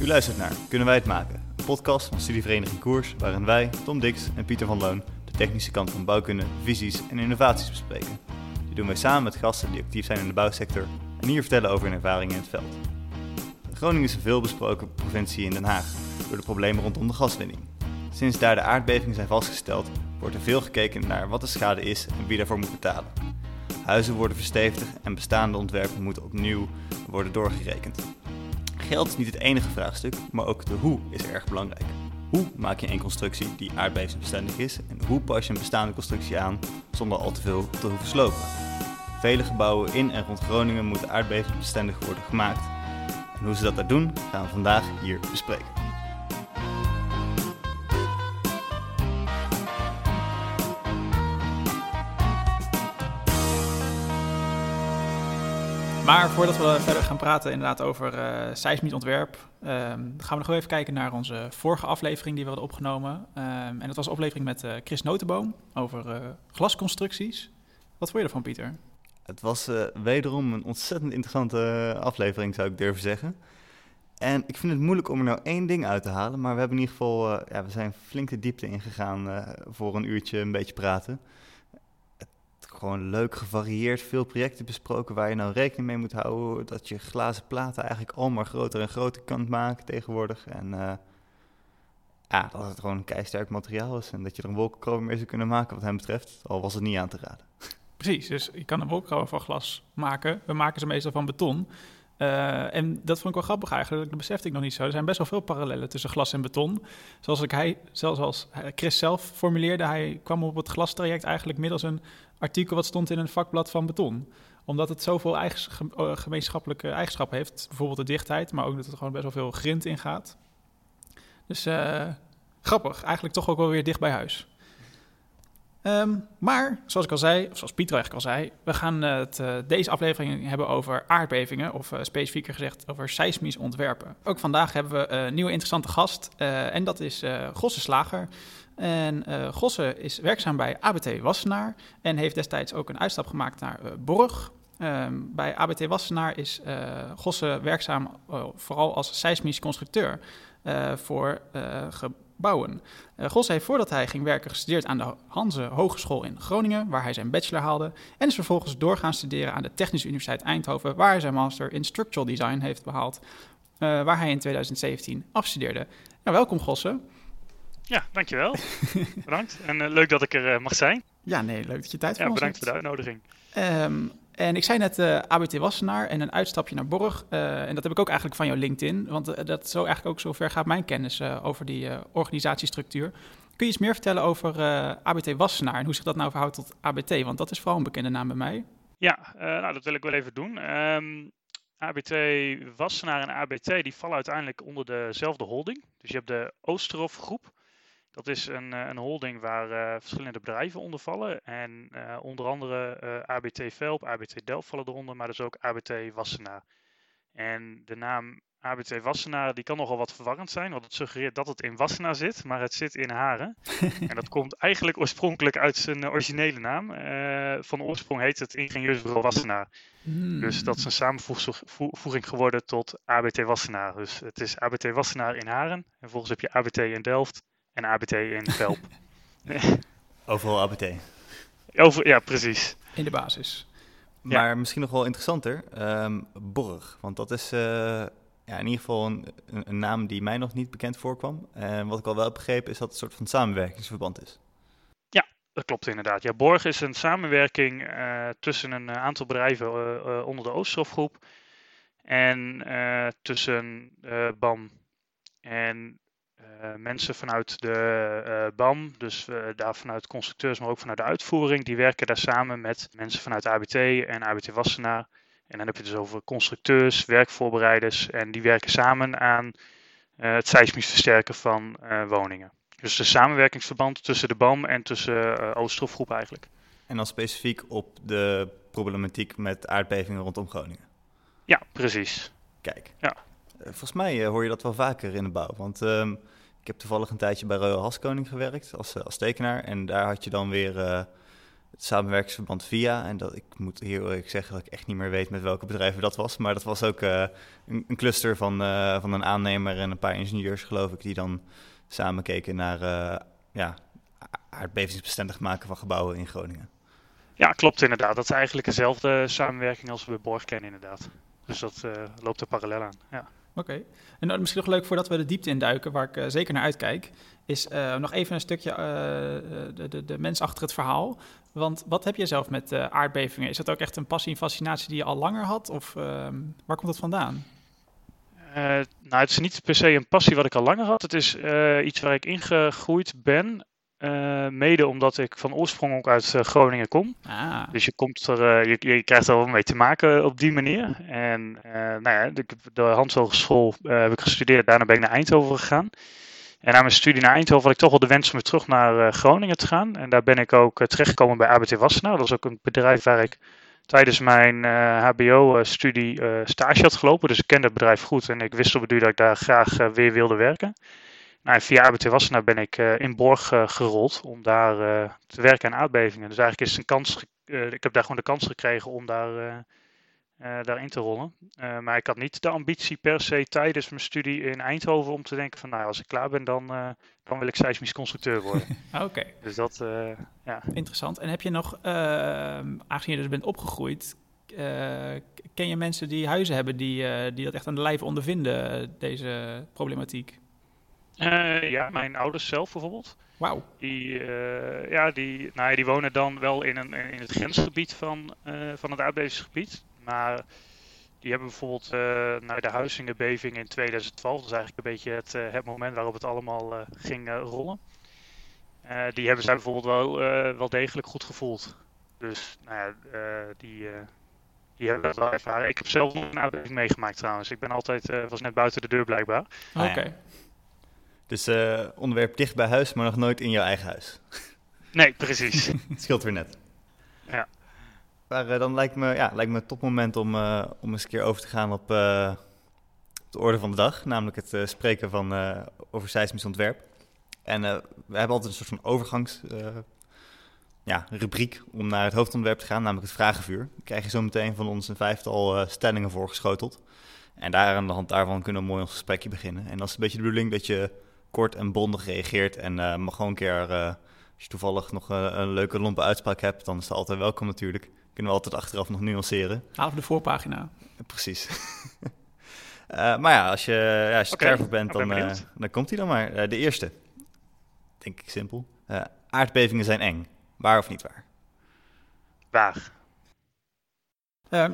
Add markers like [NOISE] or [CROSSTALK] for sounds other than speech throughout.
U luistert naar Kunnen wij het maken? Een podcast van studievereniging Koers, waarin wij, Tom Dix en Pieter van Loon, de technische kant van bouwkunde, visies en innovaties bespreken. Dit doen wij samen met gasten die actief zijn in de bouwsector en hier vertellen over hun ervaringen in het veld. Groningen is een veelbesproken provincie in Den Haag door de problemen rondom de gaswinning. Sinds daar de aardbevingen zijn vastgesteld, wordt er veel gekeken naar wat de schade is en wie daarvoor moet betalen. Huizen worden verstevigd en bestaande ontwerpen moeten opnieuw worden doorgerekend. Geld is niet het enige vraagstuk, maar ook de hoe is erg belangrijk. Hoe maak je een constructie die aardbevingsbestendig is en hoe pas je een bestaande constructie aan zonder al te veel te hoeven slopen? Vele gebouwen in en rond Groningen moeten aardbevingsbestendig worden gemaakt. En hoe ze dat daar doen, gaan we vandaag hier bespreken. Maar voordat we verder gaan praten inderdaad over uh, seismisch ontwerp, um, gaan we nog even kijken naar onze vorige aflevering die we hadden opgenomen. Um, en dat was een aflevering met uh, Chris Notenboom over uh, glasconstructies. Wat vond je ervan, Pieter? Het was wederom een ontzettend interessante aflevering, zou ik durven zeggen. En ik vind het moeilijk om er nou één ding uit te halen, maar we hebben in ieder geval, ja, we zijn flink de diepte ingegaan voor een uurtje een beetje praten gewoon leuk gevarieerd, veel projecten besproken waar je nou rekening mee moet houden. Dat je glazen platen eigenlijk al maar groter en groter kan maken tegenwoordig. En uh, ja, dat het gewoon een keisterk materiaal is en dat je er een wolkenkroon mee zou kunnen maken wat hem betreft. Al was het niet aan te raden. Precies, dus je kan een wolkenkroon van glas maken. We maken ze meestal van beton. Uh, en dat vond ik wel grappig eigenlijk, dat besefte ik nog niet zo. Er zijn best wel veel parallellen tussen glas en beton. Zoals ik hij, zelfs als Chris zelf formuleerde, hij kwam op het glastraject eigenlijk middels een artikel wat stond in een vakblad van beton. Omdat het zoveel eh, gemeenschappelijke eigenschappen heeft. Bijvoorbeeld de dichtheid, maar ook dat er gewoon best wel veel grind in gaat. Dus uh, grappig, eigenlijk toch ook wel weer dicht bij huis. Um, maar, zoals ik al zei, of zoals Pieter eigenlijk al zei, we gaan het, uh, deze aflevering hebben over aardbevingen, of specifieker gezegd over seismisch ontwerpen. Ook vandaag hebben we een nieuwe interessante gast, en dat is Gosse Slager. En uh, Gosse is werkzaam bij ABT Wassenaar en heeft destijds ook een uitstap gemaakt naar uh, Borg. Um, bij ABT Wassenaar is uh, Gosse werkzaam vooral als seismisch constructeur voor gebouwen. Gosse heeft voordat hij ging werken gestudeerd aan de Hanze Hogeschool in Groningen, waar hij zijn bachelor haalde. En is vervolgens doorgaan studeren aan de Technische Universiteit Eindhoven, waar hij zijn master in Structural Design heeft behaald, waar hij in 2017 afstudeerde. Nou, welkom Gosse. Ja, dankjewel. [LAUGHS] bedankt. En uh, leuk dat ik er uh, mag zijn. Ja, nee, leuk dat je tijd voor ja, ons bedankt voor de uitnodiging. Um, en ik zei net uh, ABT Wassenaar en een uitstapje naar Borg. en dat heb ik ook eigenlijk van jouw LinkedIn. Want dat zo eigenlijk ook zover gaat mijn kennis over die organisatiestructuur. Kun je iets meer vertellen over ABT Wassenaar en hoe zich dat nou verhoudt tot ABT? Want dat is vooral een bekende naam bij mij. Ja, nou, dat wil ik wel even doen. Um, ABT Wassenaar en ABT die vallen uiteindelijk onder dezelfde holding. Dus je hebt de Oosterhof groep. Dat is een, eh, een holding waar uh, verschillende bedrijven onder vallen. En uh, onder andere ABT Velp, ABT Delft vallen eronder, maar dus ook ABT Wassenaar. En de naam ABT Wassenaar die kan nogal wat verwarrend zijn, want het suggereert dat het in Wassenaar zit, maar het zit in Haren. [LAUGHS] en dat komt eigenlijk oorspronkelijk uit zijn originele naam. van oorsprong heet het ingenieursbureau Wassenaar. Hmm. Dus dat is een samenvoeging geworden tot ABT Wassenaar. Dus het is ABT Wassenaar in Haren. En vervolgens heb je ABT in Delft en ABT in Velp. [LAUGHS] [LAUGHS] Overal ABT. Over, ja, precies. In de basis. Maar misschien nog wel interessanter, um, Borg. Want dat is uh, ja, in ieder geval een, een, naam die mij nog niet bekend voorkwam. En wat ik al wel heb begrepen is dat het een soort van samenwerkingsverband is. Ja, dat klopt inderdaad. Ja, Borg is een samenwerking uh, tussen een aantal bedrijven uh, onder de Ooststofgroep. En tussen BAM en uh, mensen vanuit de uh, BAM, dus uh, daar vanuit constructeurs, maar ook vanuit de uitvoering, die werken daar samen met mensen vanuit ABT en ABT Wassenaar. En dan heb je het dus over constructeurs, werkvoorbereiders en die werken samen aan het seismisch versterken van woningen. Dus de samenwerkingsverband tussen de BAM en tussen Oostrofgroep eigenlijk. En dan specifiek op de problematiek met aardbevingen rondom Groningen? Ja, precies. Kijk. Ja. Volgens mij hoor je dat wel vaker in de bouw. Want uh, ik heb toevallig een tijdje bij Royal Haskoning gewerkt als, eh, als tekenaar. En daar had je dan weer het samenwerkingsverband VIA. En dat, ik moet eerlijk zeggen dat ik echt niet meer weet met welke bedrijven dat was. Maar dat was ook een, een, cluster van, van een aannemer en een paar ingenieurs, geloof ik, die dan samen keken naar ja, aardbevingsbestendig maken van gebouwen in Groningen. Ja, klopt inderdaad. Dat is eigenlijk dezelfde samenwerking als we bij Borg kennen inderdaad. Dus dat loopt er parallel aan. Ja. Oké. En misschien nog leuk voordat we de diepte induiken, waar ik uh, zeker naar uitkijk, is nog even een stukje de, de, de mens achter het verhaal. Want wat heb je zelf met aardbevingen? Is dat ook echt een passie en fascinatie die je al langer had? Of ehm, waar komt dat vandaan? nou, het is niet per se een passie wat ik al langer had. Het is iets waar ik ingegroeid ben. Uh, mede omdat ik van oorsprong ook uit uh, Groningen kom. Ah. Dus je, komt er, uh, je, je, krijgt er wel mee te maken op die manier. En nou ja, de, de Hans Hogeschool heb ik gestudeerd. Daarna ben ik naar Eindhoven gegaan. En na mijn studie naar Eindhoven had ik toch wel de wens om weer terug naar Groningen te gaan. En daar ben ik ook terechtgekomen bij ABT Wassenaar. Dat is ook een bedrijf waar ik tijdens mijn HBO-studie stage had gelopen. Dus ik kende het bedrijf goed en ik wist op het duur dat ik daar graag weer wilde werken. Nou, via ABT Wassenaar ben ik uh, in Borg uh, gerold om daar uh, te werken aan aardbevingen. Dus eigenlijk is een kans, ik heb daar gewoon de kans gekregen om daar, daarin te rollen. maar ik had niet de ambitie per se tijdens mijn studie in Eindhoven om te denken van nou als ik klaar ben dan, dan wil ik seismisch constructeur worden. [LAUGHS] Oké. Dus dat, ja. Interessant. En heb je nog, aangezien je dus bent opgegroeid, ken je mensen die huizen hebben die, die dat echt aan de lijf ondervinden, deze problematiek? Uh, ja, mijn ouders zelf bijvoorbeeld. Wauw. Die, uh, ja, die, nou ja, die wonen dan wel in, een, in het grensgebied van, uh, van het aardbevingsgebied. Maar die hebben bijvoorbeeld nou, de Huizingenbeving in 2012. Dat is eigenlijk een beetje het, het moment waarop het allemaal ging rollen. die hebben zij bijvoorbeeld wel, wel degelijk goed gevoeld. Dus nou ja, die, die hebben dat wel ervaren. Ik heb zelf een aardbeving meegemaakt trouwens. Ik ben altijd, was net buiten de deur blijkbaar. Oké. Dus uh, onderwerp dicht bij huis, maar nog nooit in jouw eigen huis. Nee, precies. [LAUGHS] Het scheelt weer net. Ja. Maar uh, dan lijkt me, ja, lijkt me een topmoment om, uh, om eens een keer over te gaan op, op de orde van de dag. Namelijk het spreken van, over seismisch ontwerp. En we hebben altijd een soort van overgangs... ja, rubriek om naar het hoofdontwerp te gaan, namelijk het vragenvuur. Dan krijg je zo meteen van ons een vijftal stellingen voorgeschoteld. En daar aan de hand daarvan kunnen we mooi ons gesprekje beginnen. En dat is een beetje de bedoeling dat je kort en bondig reageert. En uh, mag gewoon een keer, uh, als je toevallig nog uh, een leuke lompe uitspraak hebt, dan is dat altijd welkom natuurlijk. Kunnen we altijd achteraf nog nuanceren. Haal de voorpagina. Precies. [LAUGHS] maar ja, als je, ja, als je okay, klaar voor bent, dan, dan komt hij dan maar. de eerste. Denk ik simpel. aardbevingen zijn eng. Waar of niet waar? Waar.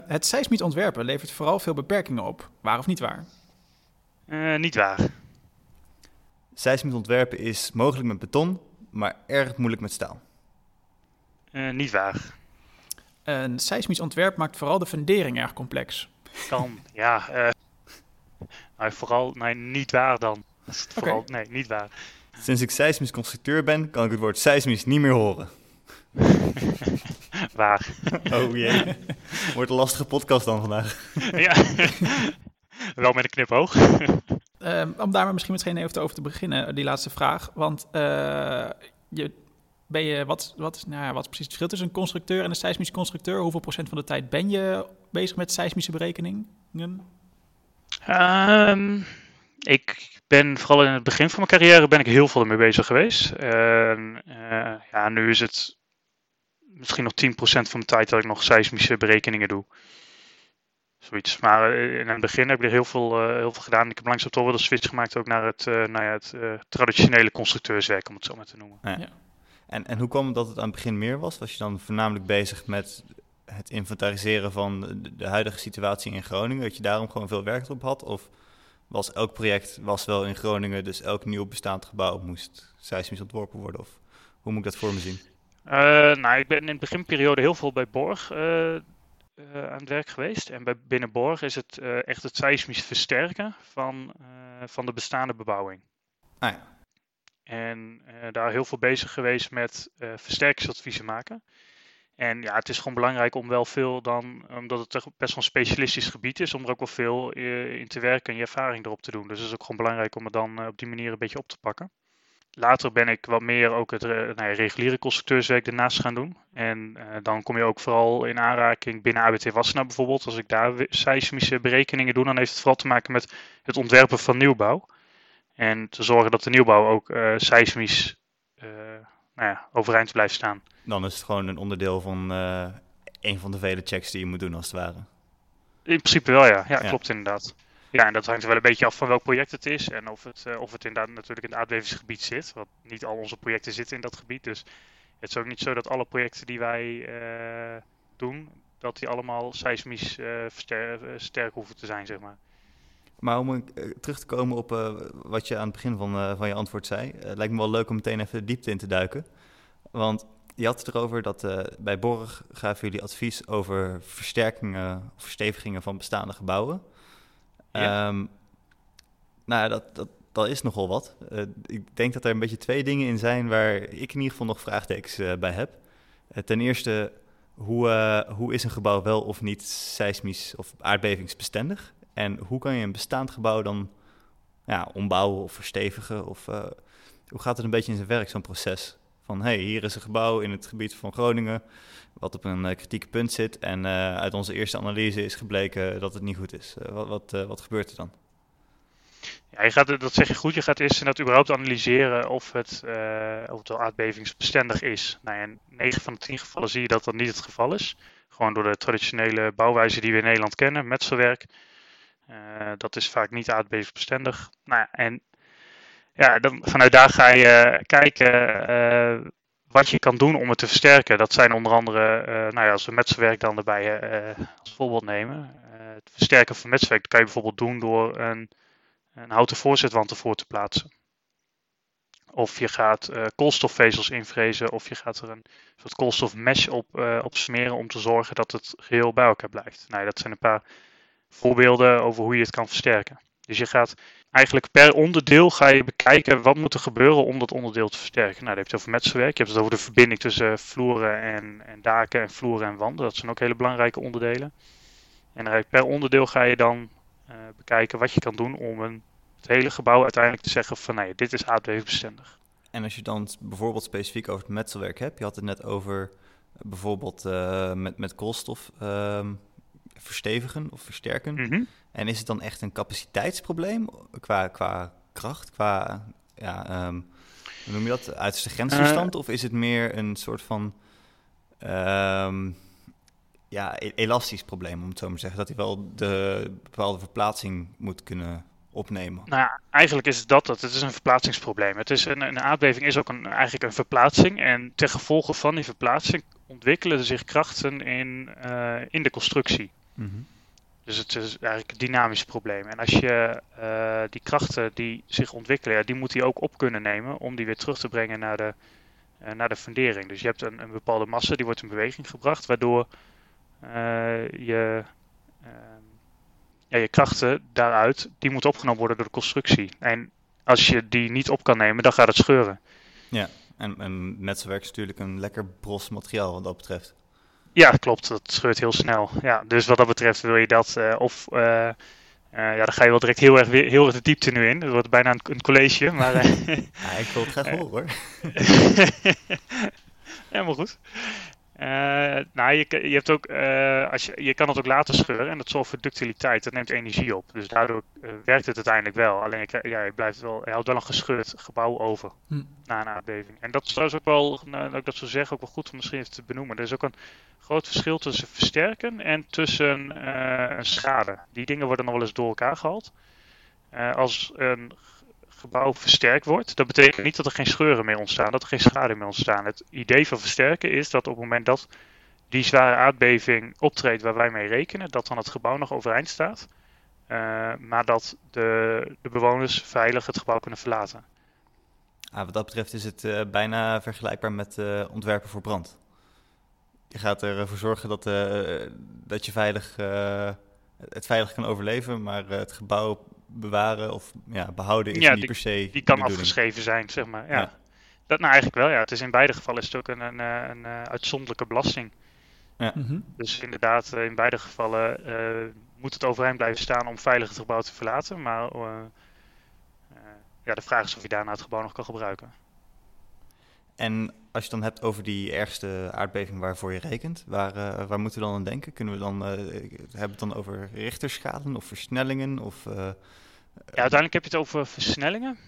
het seismisch ontwerpen levert vooral veel beperkingen op. Waar of niet waar? niet waar. Seismisch ontwerpen is mogelijk met beton, maar erg moeilijk met staal. Uh, niet waar. Een seismisch ontwerp maakt vooral de fundering erg complex. Kan, [LAUGHS] ja. Uh, maar vooral, nee, niet waar dan. Vooral, okay. Nee, niet waar. Sinds ik seismisch constructeur ben, kan ik het woord seismisch niet meer horen. [LAUGHS] waar. [LAUGHS] Oh jee. Wordt een lastige podcast dan vandaag. ja. Wel met een knipoog. Uh, om daar maar misschien meteen even over te beginnen, die laatste vraag. Want uh, je, ben je, wat, wat, nou wat is precies het verschil tussen een constructeur en een seismisch constructeur? Hoeveel procent van de tijd ben je bezig met seismische berekeningen? Um, ik ben vooral in het begin van mijn carrière ben ik heel veel ermee bezig geweest. Uh, ja, nu is het misschien nog 10% van mijn tijd dat ik nog seismische berekeningen doe. Zoiets. Maar eh, in het begin heb ik er heel veel, uh, heel veel gedaan. Ik heb langzaam toch wel de switch gemaakt ook naar het, uh, nou ja, het traditionele constructeurswerk, om het zo maar te noemen. Ja. En, en hoe kwam het dat het aan het begin meer was? Was je dan voornamelijk bezig met het inventariseren van de, de huidige situatie in Groningen? Dat je daarom gewoon veel werk op had? Of was elk project was wel in Groningen, dus elk nieuw bestaand gebouw moest seismisch ontworpen worden? Of hoe moet ik dat voor me zien? nou, ik ben in de beginperiode heel veel bij Borg uh, aan het werk geweest. En bij Binnenborg is het uh, echt het seismisch versterken van, uh, van de bestaande bebouwing. Ah, ja. En daar heel veel bezig geweest met versterkingsadviezen maken. En ja, het is gewoon belangrijk om wel veel dan, omdat het toch best wel een specialistisch gebied is, om er ook wel veel in te werken en je ervaring erop te doen. Dus het is ook gewoon belangrijk om het dan op die manier een beetje op te pakken. Later ben ik wat meer ook het nou ja, reguliere constructeurswerk ernaast gaan doen. En dan kom je ook vooral in aanraking binnen ABT Wassenaar bijvoorbeeld. Als ik daar seismische berekeningen doe, dan heeft het vooral te maken met het ontwerpen van nieuwbouw. En te zorgen dat de nieuwbouw ook seismisch nou ja, overeind blijft staan. Dan is het gewoon een onderdeel van een van de vele checks die je moet doen als het ware. In principe wel, ja. Ja, klopt inderdaad. Ja, en dat hangt er wel een beetje af van welk project het is en of het, uh, of het inderdaad natuurlijk in het aardbevingsgebied zit. Want niet al onze projecten zitten in dat gebied. Dus het is ook niet zo dat alle projecten die wij uh, doen, dat die allemaal seismisch uh, sterk hoeven te zijn, zeg maar. Maar om terug te komen op wat je aan het begin van, van je antwoord zei, lijkt me wel leuk om meteen even de diepte in te duiken. Want je had het erover dat uh, bij Borg gaven jullie advies over versterkingen of verstevigingen van bestaande gebouwen. Um, nou, dat, dat, dat is nogal wat. Uh, ik denk dat er een beetje twee dingen in zijn waar ik in ieder geval nog vraagtekens uh, bij heb. ten eerste, hoe, hoe is een gebouw wel of niet seismisch of aardbevingsbestendig? En hoe kan je een bestaand gebouw dan ja, ombouwen of verstevigen? Of hoe gaat het een beetje in zijn werk, zo'n proces? Van hey, hier is een gebouw in het gebied van Groningen wat op een uh, kritieke punt zit. En uh, uit onze eerste analyse is gebleken dat het niet goed is. Uh, wat, wat, wat gebeurt er dan? Ja, je gaat, dat zeg je goed. Je gaat eerst dat überhaupt analyseren of het, of het aardbevingsbestendig is. Nou, in 9 van de 10 gevallen zie je dat dat niet het geval is. Gewoon door de traditionele bouwwijze die we in Nederland kennen, metselwerk. dat is vaak niet aardbevingsbestendig. Nou, en ja, dan, vanuit daar ga je kijken uh, wat je kan doen om het te versterken. Dat zijn onder andere, uh, nou ja, als we metselwerk dan erbij als voorbeeld nemen. het versterken van metselwerk dat kan je bijvoorbeeld doen door een, een houten voorzetwand ervoor te plaatsen. Of je gaat koolstofvezels invrezen, of je gaat er een soort koolstofmesh op, op smeren om te zorgen dat het geheel bij elkaar blijft. Nou, dat zijn een paar voorbeelden over hoe je het kan versterken. Dus je gaat eigenlijk per onderdeel ga je bekijken wat moet er gebeuren om dat onderdeel te versterken. Nou, je het over metselwerk. Je hebt het over de verbinding tussen vloeren en, en daken en vloeren en wanden. Dat zijn ook hele belangrijke onderdelen. En per onderdeel ga je dan uh, bekijken wat je kan doen om een, het hele gebouw uiteindelijk te zeggen van nee, dit is aardbevingsbestendig. En als je dan bijvoorbeeld specifiek over het metselwerk hebt, je had het net over bijvoorbeeld uh, met, met koolstof uh, verstevigen of versterken. Mm -hmm. En is het dan echt een capaciteitsprobleem qua, qua kracht, qua, ja, um, hoe noem je dat, uiterste grensverstand? Uh, of is het meer een soort van, um, ja, e-, elastisch probleem, om het zo maar te zeggen? Dat hij wel de bepaalde verplaatsing moet kunnen opnemen? Nou ja, eigenlijk is het dat. Het is een verplaatsingsprobleem. Het is een, een aardbeving is ook een, eigenlijk een verplaatsing. En ten gevolge van die verplaatsing ontwikkelen zich krachten in, uh, in de constructie. Mm -hmm. Dus het is eigenlijk een dynamisch probleem. En als je uh, die krachten die zich ontwikkelen, ja, die moet hij ook op kunnen nemen om die weer terug te brengen naar de, uh, naar de fundering. Dus je hebt een, een, bepaalde massa die wordt in beweging gebracht, waardoor uh, je, ja, je krachten daaruit, die moeten opgenomen worden door de constructie. En als je die niet op kan nemen, dan gaat het scheuren. Ja, en, en metselwerk is natuurlijk een lekker bros materiaal wat dat betreft. Ja, klopt. Dat scheurt heel snel. Ja, dus wat dat betreft wil je dat uh, of... Uh, uh, ja, dan ga je wel direct heel erg, heel erg de diepte nu in. Het wordt bijna een, een college, maar... [LAUGHS] ja, ik wil het graag horen, hoor. [LAUGHS] Helemaal goed. Uh, nou, je, je, hebt ook, uh, als je, je kan het ook laten scheuren en dat zorgt voor ductiliteit. Dat neemt energie op. Dus daardoor uh, werkt het uiteindelijk wel. Alleen ja, je, blijft wel, je houdt wel een gescheurd gebouw over hm. na een aardbeving. En dat is trouwens ook wel, nou, dat ik dat zo zeg, ook wel goed om misschien even te benoemen. Er is ook een groot verschil tussen versterken en tussen schade. Die dingen worden nog wel eens door elkaar gehaald. als een gebouw versterkt wordt, dat betekent niet dat er geen scheuren meer ontstaan, dat er geen schade meer ontstaan. Het idee van versterken is dat op het moment dat die zware aardbeving optreedt waar wij mee rekenen, dat dan het gebouw nog overeind staat, uh, maar dat de, de, bewoners veilig het gebouw kunnen verlaten. Ah, wat dat betreft is het uh, bijna vergelijkbaar met uh, ontwerpen voor brand. Je gaat ervoor zorgen dat, dat je veilig, het veilig kan overleven, maar het gebouw bewaren of ja, behouden is ja, niet die, per se. Die kan afgeschreven zijn, zeg maar. Ja. ja. Dat nou eigenlijk wel, ja. Het is in beide gevallen is het ook een, een, een, een eh, uitzonderlijke belasting. Ja. Mm -hmm. Dus inderdaad, uh, in beide gevallen uh, moet het overeind blijven staan om veilig het gebouw te verlaten. Maar uh, ja, de vraag is of je daarna het gebouw nog kan gebruiken. En als je het dan hebt over die ergste aardbeving waarvoor je rekent, waar, uh, waar moeten we dan aan denken? Kunnen we dan uh, hebben het dan over richterschalen of versnellingen? Of, uh, ja, uiteindelijk heb je het over versnellingen.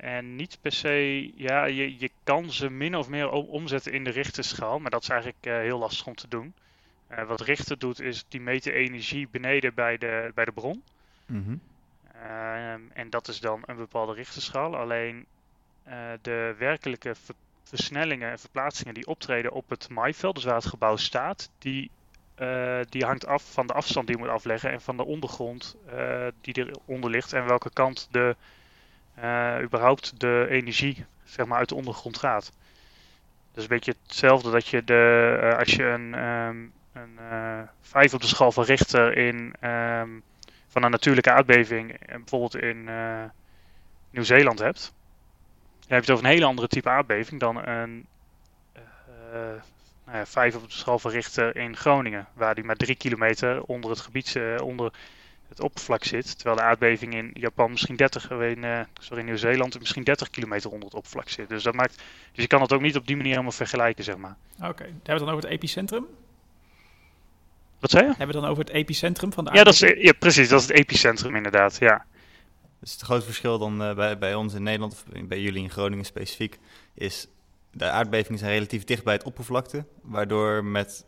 en niet per se, ja, je, je kan ze min of meer omzetten in de richterschaal, maar dat is eigenlijk heel lastig om te doen. wat Richter doet, is die meten energie beneden bij de, bij de bron. Mm -hmm. en dat is dan een bepaalde richterschaal. Alleen eh, de werkelijke versnellingen en verplaatsingen die optreden op het maaiveld, dus waar het gebouw staat, die, uh, die hangt af van de afstand die je moet afleggen en van de ondergrond uh, die eronder ligt en welke kant de, überhaupt de energie zeg maar, uit de ondergrond gaat. Dus een beetje hetzelfde dat je de, als je een, um, een 5 op de schaal van Richter in, um, van een natuurlijke aardbeving, bijvoorbeeld in Nieuw-Zeeland hebt, dan heb je het over een hele andere type aardbeving dan een ja, 5 op de schaal van Richter in Groningen. Waar die maar 3 kilometer onder het gebied, uh, onder het oppervlak zit. Terwijl de aardbeving in Japan misschien 30, in, uh, sorry, in Nieuw-Zeeland misschien 30 kilometer onder het oppervlak zit. Dus, dat maakt, dus je kan het ook niet op die manier helemaal vergelijken, zeg maar. Oké, okay. hebben we het dan over het epicentrum? Wat zei je? Hebben we het dan over het epicentrum van de aardbeving? Ja, dat is, ja precies. Dat is het epicentrum inderdaad, ja. Dus het grote verschil dan uh, bij, bij ons in Nederland, of bij jullie in Groningen specifiek, is de aardbevingen zijn relatief dicht bij het oppervlakte, waardoor met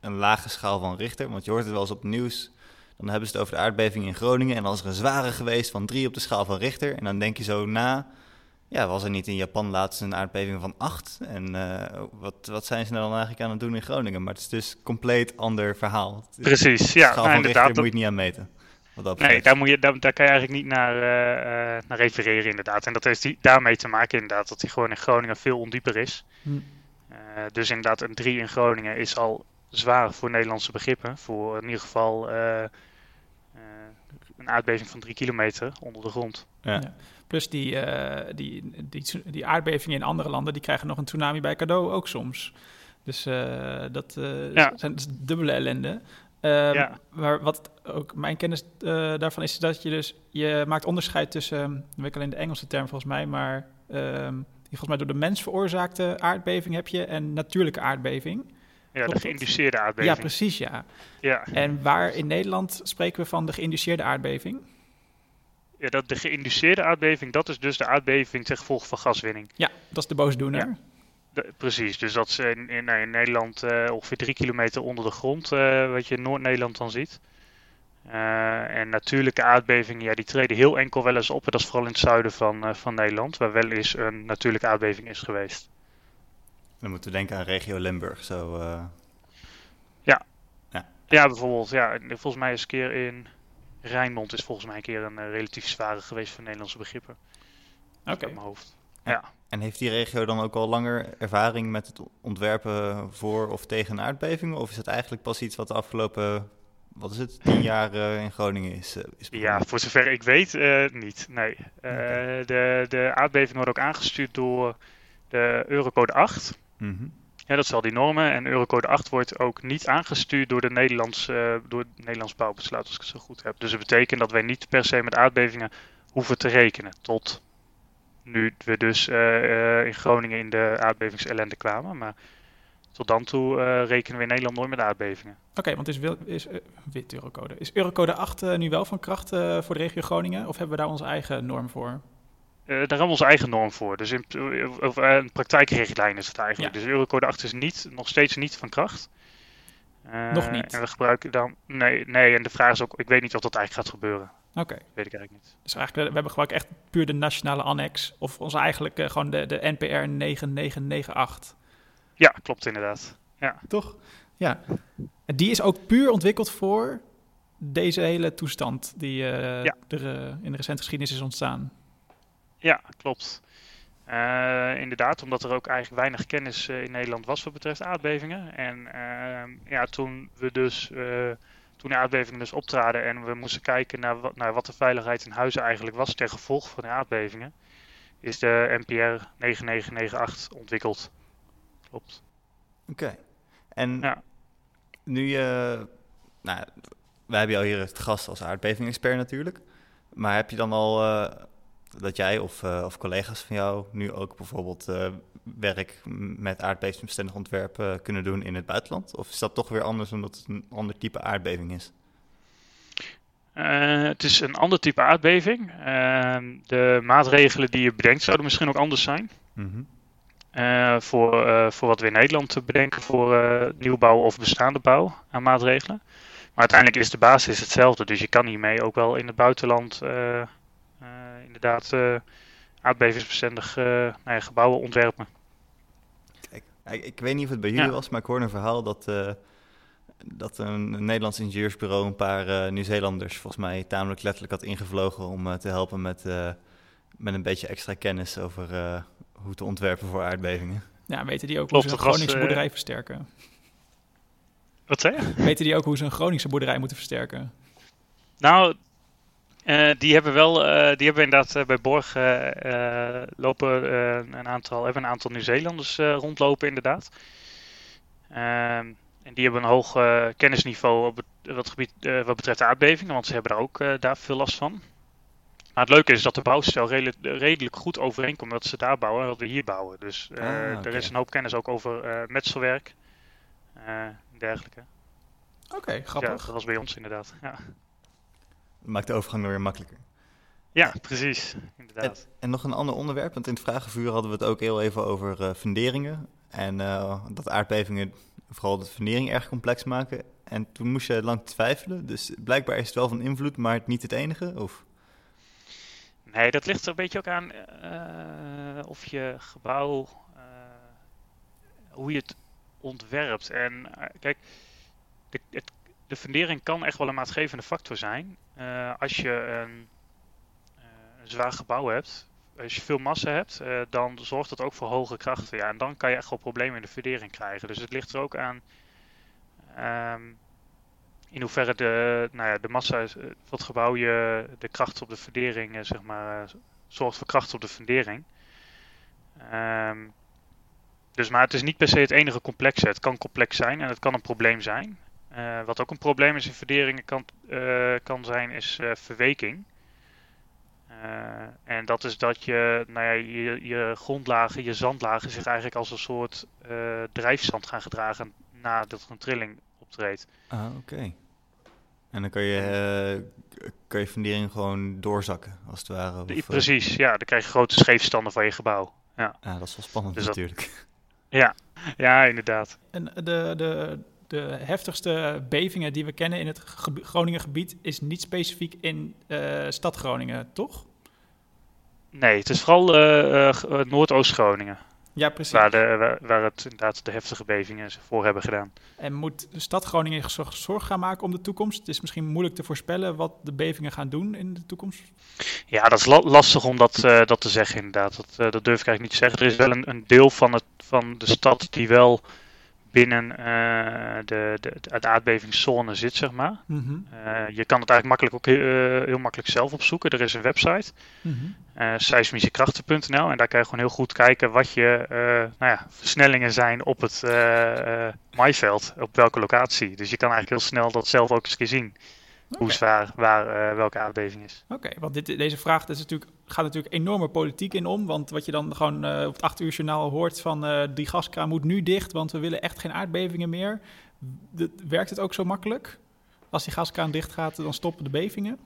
een lage schaal van Richter, want je hoort het wel eens op het nieuws, dan hebben ze het over de aardbeving in Groningen en dan is er een zware geweest van 3 op de schaal van Richter. En dan denk je zo na, ja, was er niet in Japan laatst een aardbeving van 8? En uh, wat, wat zijn ze nou dan eigenlijk aan het doen in Groningen? Maar het is dus compleet ander verhaal. Precies, ja. De schaal nou, van Richter moet je niet aan meten nee, daar, moet je, daar, daar, kan je eigenlijk niet naar, uh, naar refereren inderdaad. En dat heeft die, daarmee te maken inderdaad dat hij gewoon in Groningen veel ondieper is. Hm. Uh, dus inderdaad een 3 in Groningen is al zwaar voor Nederlandse begrippen. Voor in ieder geval uh, een aardbeving van 3 kilometer onder de grond. Ja. ja. Plus die, die, die, die aardbevingen in andere landen, die krijgen nog een tsunami bij cadeau ook soms. Dus dat ja. zijn dus dubbele ellende. Um, ja. Maar wat ook mijn kennis uh, daarvan is, dat je dus je maakt onderscheid tussen, ik weet alleen de Engelse term volgens mij, maar um, die volgens mij door de mens veroorzaakte aardbeving heb je en natuurlijke aardbeving. Ja, de geïnduceerde aardbeving. Ja, precies, ja. ja. En waar in Nederland spreken we van de geïnduceerde aardbeving? Ja, dat de geïnduceerde aardbeving, dat is dus de aardbeving ten gevolge van gaswinning. Ja, dat is de boosdoener. Ja precies, dus dat is in, in, in Nederland uh, ongeveer drie kilometer onder de grond, uh, wat je in Noord-Nederland dan ziet. Uh, en natuurlijke aardbevingen, ja, die treden heel enkel wel eens op. En dat is vooral in het zuiden van, van Nederland, waar wel eens een natuurlijke aardbeving is geweest. Dan moeten we denken aan regio Limburg, zo. Ja. ja. Ja, bijvoorbeeld. Ja, volgens mij is een keer in Rijnmond is volgens mij een keer een relatief zware geweest voor Nederlandse begrippen. Oké. Okay. mijn hoofd. Ja. En heeft die regio dan ook al langer ervaring met het ontwerpen voor of tegen aardbevingen? Of is het eigenlijk pas iets wat de afgelopen, wat is het, tien jaar uh, in Groningen is? Uh, is ja, voor zover ik weet uh, niet. Nee. de, de aardbevingen worden ook aangestuurd door de Eurocode 8. Mm -hmm. Ja, dat is al die normen. En Eurocode 8 wordt ook niet aangestuurd door, de Nederlands, door het Nederlands bouwbesluit, als ik het zo goed heb. Dus dat betekent dat wij niet per se met aardbevingen hoeven te rekenen. Tot nu we dus uh, in Groningen in de aardbevingsellende kwamen. Maar tot dan toe uh, rekenen we in Nederland nooit met aardbevingen. Oké, want is, is uh, wit Eurocode. Is Eurocode 8 nu wel van kracht voor de regio Groningen? Of hebben we daar onze eigen norm voor? daar hebben we onze eigen norm voor. Dus in, of, een praktijkrichtlijn is het eigenlijk. Dus Eurocode 8 is niet, nog steeds niet van kracht. nog niet? En we gebruiken dan... Nee, nee, en de vraag is ook... Ik weet niet of dat eigenlijk gaat gebeuren. Oké. Weet ik eigenlijk niet. Dus eigenlijk, we hebben gewoon echt puur de nationale annex. Of ons eigenlijk uh, gewoon de, de NPR 9998. Ja, klopt inderdaad. Ja. Toch? Ja. En die is ook puur ontwikkeld voor deze hele toestand die uh, ja. er uh, in de recente geschiedenis is ontstaan. Ja, klopt. inderdaad, omdat er ook eigenlijk weinig kennis in Nederland was wat betreft aardbevingen. En ehm, ja, toen we dus toen de aardbevingen dus optraden en we moesten kijken naar wat, naar wat de veiligheid in huizen eigenlijk was ten gevolge van de aardbevingen, is de NPR 9998 ontwikkeld. Klopt. Oké. En ja. nu je, nou, wij hebben jou hier het gast als aardbeving-expert natuurlijk, maar heb je dan al uh, dat jij of, uh, of collega's van jou nu ook bijvoorbeeld uh, werk met aardbevingsbestendig ontwerpen kunnen doen in het buitenland? Of is dat toch weer anders omdat het een ander type aardbeving is? Het is een ander type aardbeving. De maatregelen die je bedenkt zouden misschien ook anders zijn. Mm -hmm. voor, voor wat we in Nederland te bedenken voor nieuwbouw of bestaande bouw aan maatregelen. Maar uiteindelijk is de basis hetzelfde. Dus je kan hiermee ook wel in het buitenland inderdaad aardbevingsbestendig nou ja, gebouwen ontwerpen. Kijk, ik weet niet of het bij jullie was, maar ik hoorde een verhaal dat dat een, Nederlands ingenieursbureau een paar uh, Nieuw-Zeelanders volgens mij tamelijk letterlijk had ingevlogen om uh, te helpen met, uh, met een beetje extra kennis over hoe te ontwerpen voor aardbevingen. Ja, weten die ook Klopt, hoe ze een Groningse boerderij versterken? Wat zei je? Weten die ook hoe ze een Groningse boerderij moeten versterken? Nou, die hebben wel, die hebben inderdaad bij Borg lopen een aantal, hebben een aantal Nieuw-Zeelanders rondlopen inderdaad. Ehm en die hebben een hoog kennisniveau op het, wat, gebied, wat betreft de aardbevingen, want ze hebben daar ook daar veel last van. Maar het leuke is dat de bouwstijl redelijk, redelijk goed overeenkomt wat ze daar bouwen en wat we hier bouwen. Dus ah, okay. er is een hoop kennis ook over metselwerk en dergelijke. Oké, okay, grappig. Ja, dat was bij ons inderdaad. Ja. Maakt de overgang weer makkelijker. Ja, precies. Inderdaad. En, en, nog een ander onderwerp, want in het vragenvuur hadden we het ook heel even over funderingen. En dat aardbevingen vooral de fundering erg complex maken. En toen moest je lang twijfelen. Dus blijkbaar is het wel van invloed, maar niet het enige? Of? Nee, dat ligt er een beetje ook aan uh, of je gebouw, hoe je het ontwerpt. En kijk, het, de fundering kan echt wel een maatgevende factor zijn. als je een, een zwaar gebouw hebt, als je veel massa hebt, uh, dan zorgt dat ook voor hoge krachten. Ja, en dan kan je echt wel problemen in de fundering krijgen. Dus het ligt er ook aan um, in hoeverre de, nou ja, de massa, uh, wat gebouw je de kracht op de fundering, zeg maar, zorgt voor kracht op de fundering. Um, dus maar het is niet per se het enige complexe. Het kan complex zijn en het kan een probleem zijn. Wat ook een probleem is in funderingen kan, kan zijn, is verweking. Uh, en dat is dat je, nou ja, je, je grondlagen, je zandlagen zich eigenlijk als een soort uh, drijfzand gaan gedragen nadat er een trilling optreedt. Ah, oké. En dan kan je, uh, kan je fundering gewoon doorzakken, als het ware. Of, Precies, ja. Dan krijg je grote scheefstanden van je gebouw. Ja, ah, dat is wel spannend dus natuurlijk. Ja. ja, inderdaad. En de, de, de heftigste bevingen die we kennen in het Groningen gebied is niet specifiek in uh, stad Groningen, toch? Nee, het is vooral uh, uh, Noordoost-Groningen. Ja, precies. Waar, de, waar, het inderdaad de heftige bevingen voor hebben gedaan. En moet de stad Groningen zorg gaan maken om de toekomst? Het is misschien moeilijk te voorspellen wat de bevingen gaan doen in de toekomst. Ja, dat is la lastig om dat, uh, dat te zeggen inderdaad. Dat, dat durf ik eigenlijk niet te zeggen. Er is wel een, een deel van, het, van de stad die wel binnen uh, de, de, de aardbevingszone zit, zeg maar. Mm -hmm. uh, je kan het eigenlijk makkelijk ook heel, uh, heel, makkelijk zelf opzoeken. Er is een website, mm -hmm. seismischekrachten.nl. En daar kan je gewoon heel goed kijken wat je nou ja, versnellingen zijn op het maaiveld, op welke locatie. Dus je kan eigenlijk heel snel dat zelf ook eens zien. Okay. Hoe zwaar waar, welke aardbeving is. Oké, okay, want dit, deze vraag is natuurlijk gaat natuurlijk enorme politiek in om. Want wat je dan gewoon uh, op het 8 uur journaal hoort van uh, die gaskraan moet nu dicht, want we willen echt geen aardbevingen meer. De, werkt het ook zo makkelijk? Als die gaskraan dicht gaat, dan stoppen de bevingen?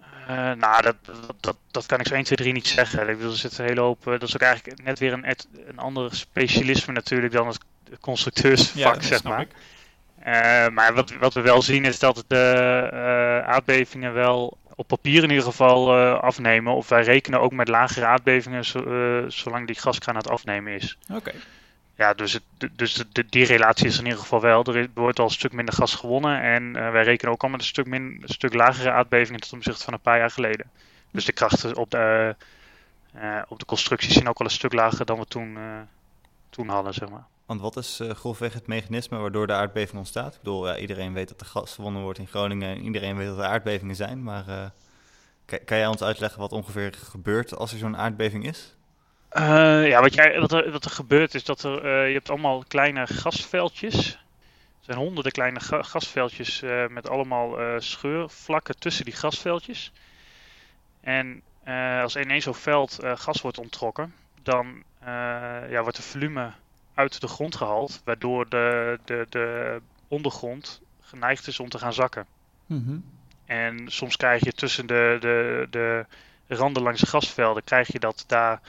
Uh, nou, dat, dat, dat kan ik zo 1, 2, 3 niet zeggen. Ik bedoel, er zit een hele hoop. dat is ook eigenlijk net weer een, een ander specialisme natuurlijk dan het constructeursvak, ja, zeg maar. Maar wat, wat we wel zien is dat de aardbevingen wel op papier in ieder geval uh, afnemen. Of wij rekenen ook met lagere aardbevingen zolang die gaskraan aan het afnemen is. Oké. Ja, dus, het, dus de, die relatie is in ieder geval wel. Er wordt al een stuk minder gas gewonnen. En wij rekenen ook al met een stuk, min, een stuk lagere aardbevingen ten opzichte van een paar jaar geleden. Dus de krachten op de, op de constructies zijn ook al een stuk lager dan we toen, toen hadden, zeg maar. Want wat is uh, grofweg het mechanisme waardoor de aardbeving ontstaat? Ik bedoel, ja, iedereen weet dat er gas gewonnen wordt in Groningen en iedereen weet dat er aardbevingen zijn. Maar uh, kan, kan, jij ons uitleggen wat ongeveer gebeurt als er zo'n aardbeving is? Uh, ja, wat, jij, wat, er, wat er gebeurt is dat er, je hebt allemaal kleine gasveldjes. Er zijn honderden kleine ga gasveldjes met allemaal scheurvlakken tussen die gasveldjes. En eh, als ineens zo'n veld eh, gas wordt onttrokken, dan eh, ja, wordt de volume uit de grond gehaald, waardoor de, de, de ondergrond geneigd is om te gaan zakken. Mhm. En soms krijg je tussen de, de, de randen langs de gasvelden, krijg je dat daar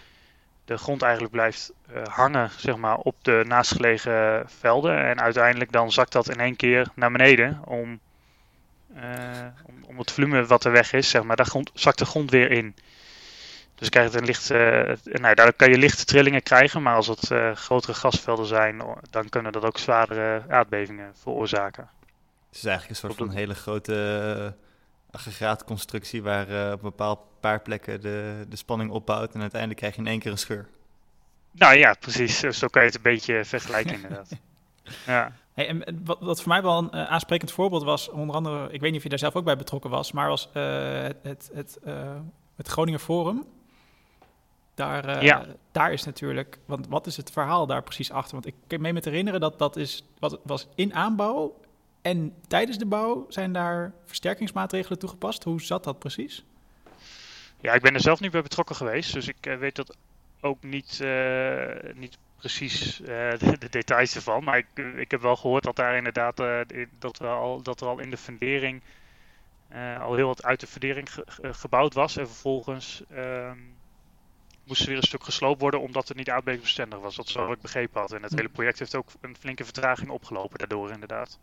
de grond eigenlijk blijft eh, hangen zeg maar, op de naastgelegen velden. En uiteindelijk dan zakt dat in één keer naar beneden om, eh, om, om het volume wat er weg is, zeg maar, daar grond, zakt de grond weer in. Dus je krijgt een licht, eh, nou, daar kan je lichte trillingen krijgen, maar als het eh, grotere gasvelden zijn, dan kunnen dat ook zwaardere aardbevingen veroorzaken. Het is eigenlijk een soort van hele grote uh, aggregaatconstructie waar uh, op een bepaald paar plekken de, de spanning opbouwt en uiteindelijk krijg je in één keer een scheur. Nou ja, precies. Zo kan je het een beetje vergelijken [LAUGHS] inderdaad. Ja. Hey, en wat, wat, voor mij wel een uh, aansprekend voorbeeld was, onder andere, ik weet niet of je daar zelf ook bij betrokken was, maar was uh, het, het, het, uh, het, Groninger Forum. Daar, ja. daar is natuurlijk, want wat is het verhaal daar precies achter? Want ik kan me met herinneren dat dat is, wat was in aanbouw en tijdens de bouw zijn daar versterkingsmaatregelen toegepast. Hoe zat dat precies? Ja, ik ben er zelf niet bij betrokken geweest, dus ik uh, weet dat ook niet, uh, niet precies uh, [LAUGHS] de, de, details ervan. Maar ik, ik heb wel gehoord dat daar inderdaad dat, er al, dat er al in de fundering al heel wat uit de fundering ge, gebouwd was. En vervolgens ehm, moest er weer een stuk gesloopt worden omdat het niet aardbevingsbestendig was. Dat is wat ik begrepen had. En het hele project heeft ook een flinke vertraging opgelopen daardoor inderdaad.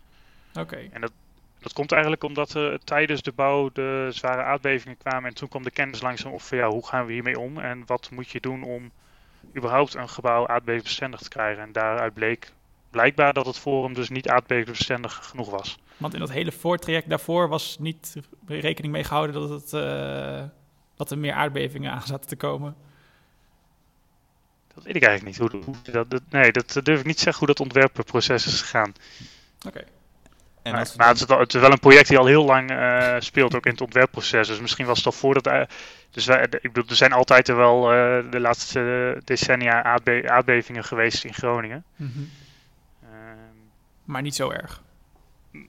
Oké. Okay. En dat, dat komt eigenlijk omdat er tijdens de bouw de zware aardbevingen kwamen en toen kwam de kennis langzaam op van ja, hoe gaan we hiermee om en wat moet je doen om überhaupt een gebouw aardbevingsbestendig te krijgen. En daaruit bleek blijkbaar dat het forum dus niet aardbevingsbestendig genoeg was. Want in dat hele voortraject daarvoor was niet rekening mee gehouden dat, het, uh, dat er meer aardbevingen aan zaten te komen. Dat weet ik eigenlijk niet. Hoe, hoe dat, dat, nee, dat durf ik niet te zeggen hoe dat ontwerpproces is gegaan. Oké. Okay. En maar, maar het, is wel, het, is wel, een project die al heel lang uh, speelt, ook in het ontwerpproces. Dus misschien was het al voordat. Uh, dus wij, ik bedoel, er zijn altijd er wel uh, de laatste decennia aardbe aardbevingen geweest in Groningen. Mm -hmm. maar niet zo erg.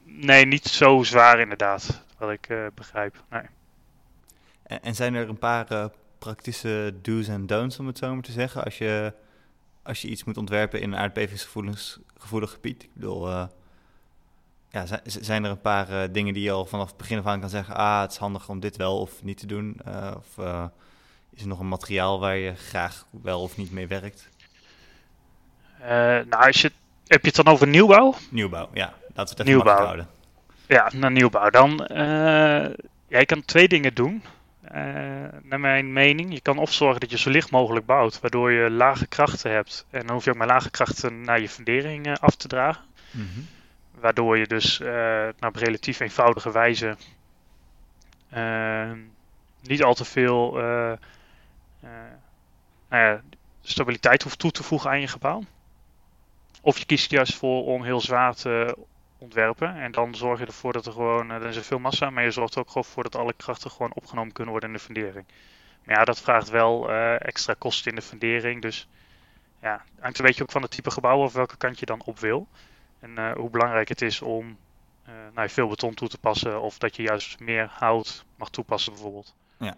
Nee, niet zo zwaar inderdaad, wat ik begrijp. Nee. En, en, zijn er een paar praktische do's en don'ts, om het zo maar te zeggen, als je, als je iets moet ontwerpen in een aardbevingsgevoelig gebied? Ik bedoel ja, zijn er een paar uh, dingen die je al vanaf het begin af aan kan zeggen: ah, het is handig om dit wel of niet te doen? Uh, of is er nog een materiaal waar je graag wel of niet mee werkt? nou, als je, heb je het dan over nieuwbouw? Nieuwbouw, ja. Laten we het even nieuwbouw. houden. Ja, naar nieuwbouw. Dan, ja, je kan twee dingen doen. Naar mijn mening, je kan of zorgen dat je zo licht mogelijk bouwt, waardoor je lage krachten hebt. En dan hoef je ook maar lage krachten naar je fundering af te dragen. Mm -hmm. Waardoor je dus uh, nou, op relatief eenvoudige wijze niet al te veel nou ja, stabiliteit hoeft toe te voegen aan je gebouw. Of je kiest juist voor om heel zwaar te ontwerpen. En dan zorg je ervoor dat er gewoon, er is veel massa, maar je zorgt er ook gewoon voor dat alle krachten gewoon opgenomen kunnen worden in de fundering. Maar ja, dat vraagt wel extra kosten in de fundering. Dus ja, hangt een beetje ook van het type gebouw of welke kant je dan op wil. En uh, hoe belangrijk het is om nou, veel beton toe te passen of dat je juist meer hout mag toepassen bijvoorbeeld. Ja,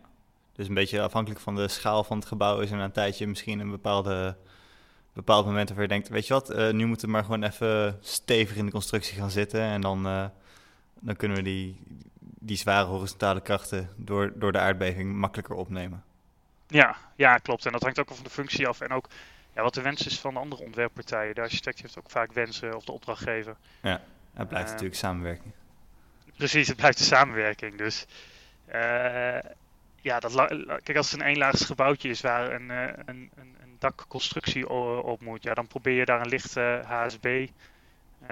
dus een beetje afhankelijk van de schaal van het gebouw is er een tijdje misschien een bepaalde, bepaalde momenten waar je denkt, weet je wat, uh, nu moeten we maar gewoon even stevig in de constructie gaan zitten en dan, dan kunnen we die, die zware horizontale krachten door, door de aardbeving makkelijker opnemen. Ja, ja, klopt. En dat hangt ook van de functie af en ook ja, wat de wens is van de andere ontwerppartijen. De architect heeft ook vaak wensen of de opdrachtgever. Ja, het blijft uh, natuurlijk samenwerking. Precies, het blijft de samenwerking. Dus uh, ja, dat kijk, als het een eenlaags gebouwtje is waar een, uh, een, een, een dakconstructie op moet, ja, dan probeer je daar een lichte HSB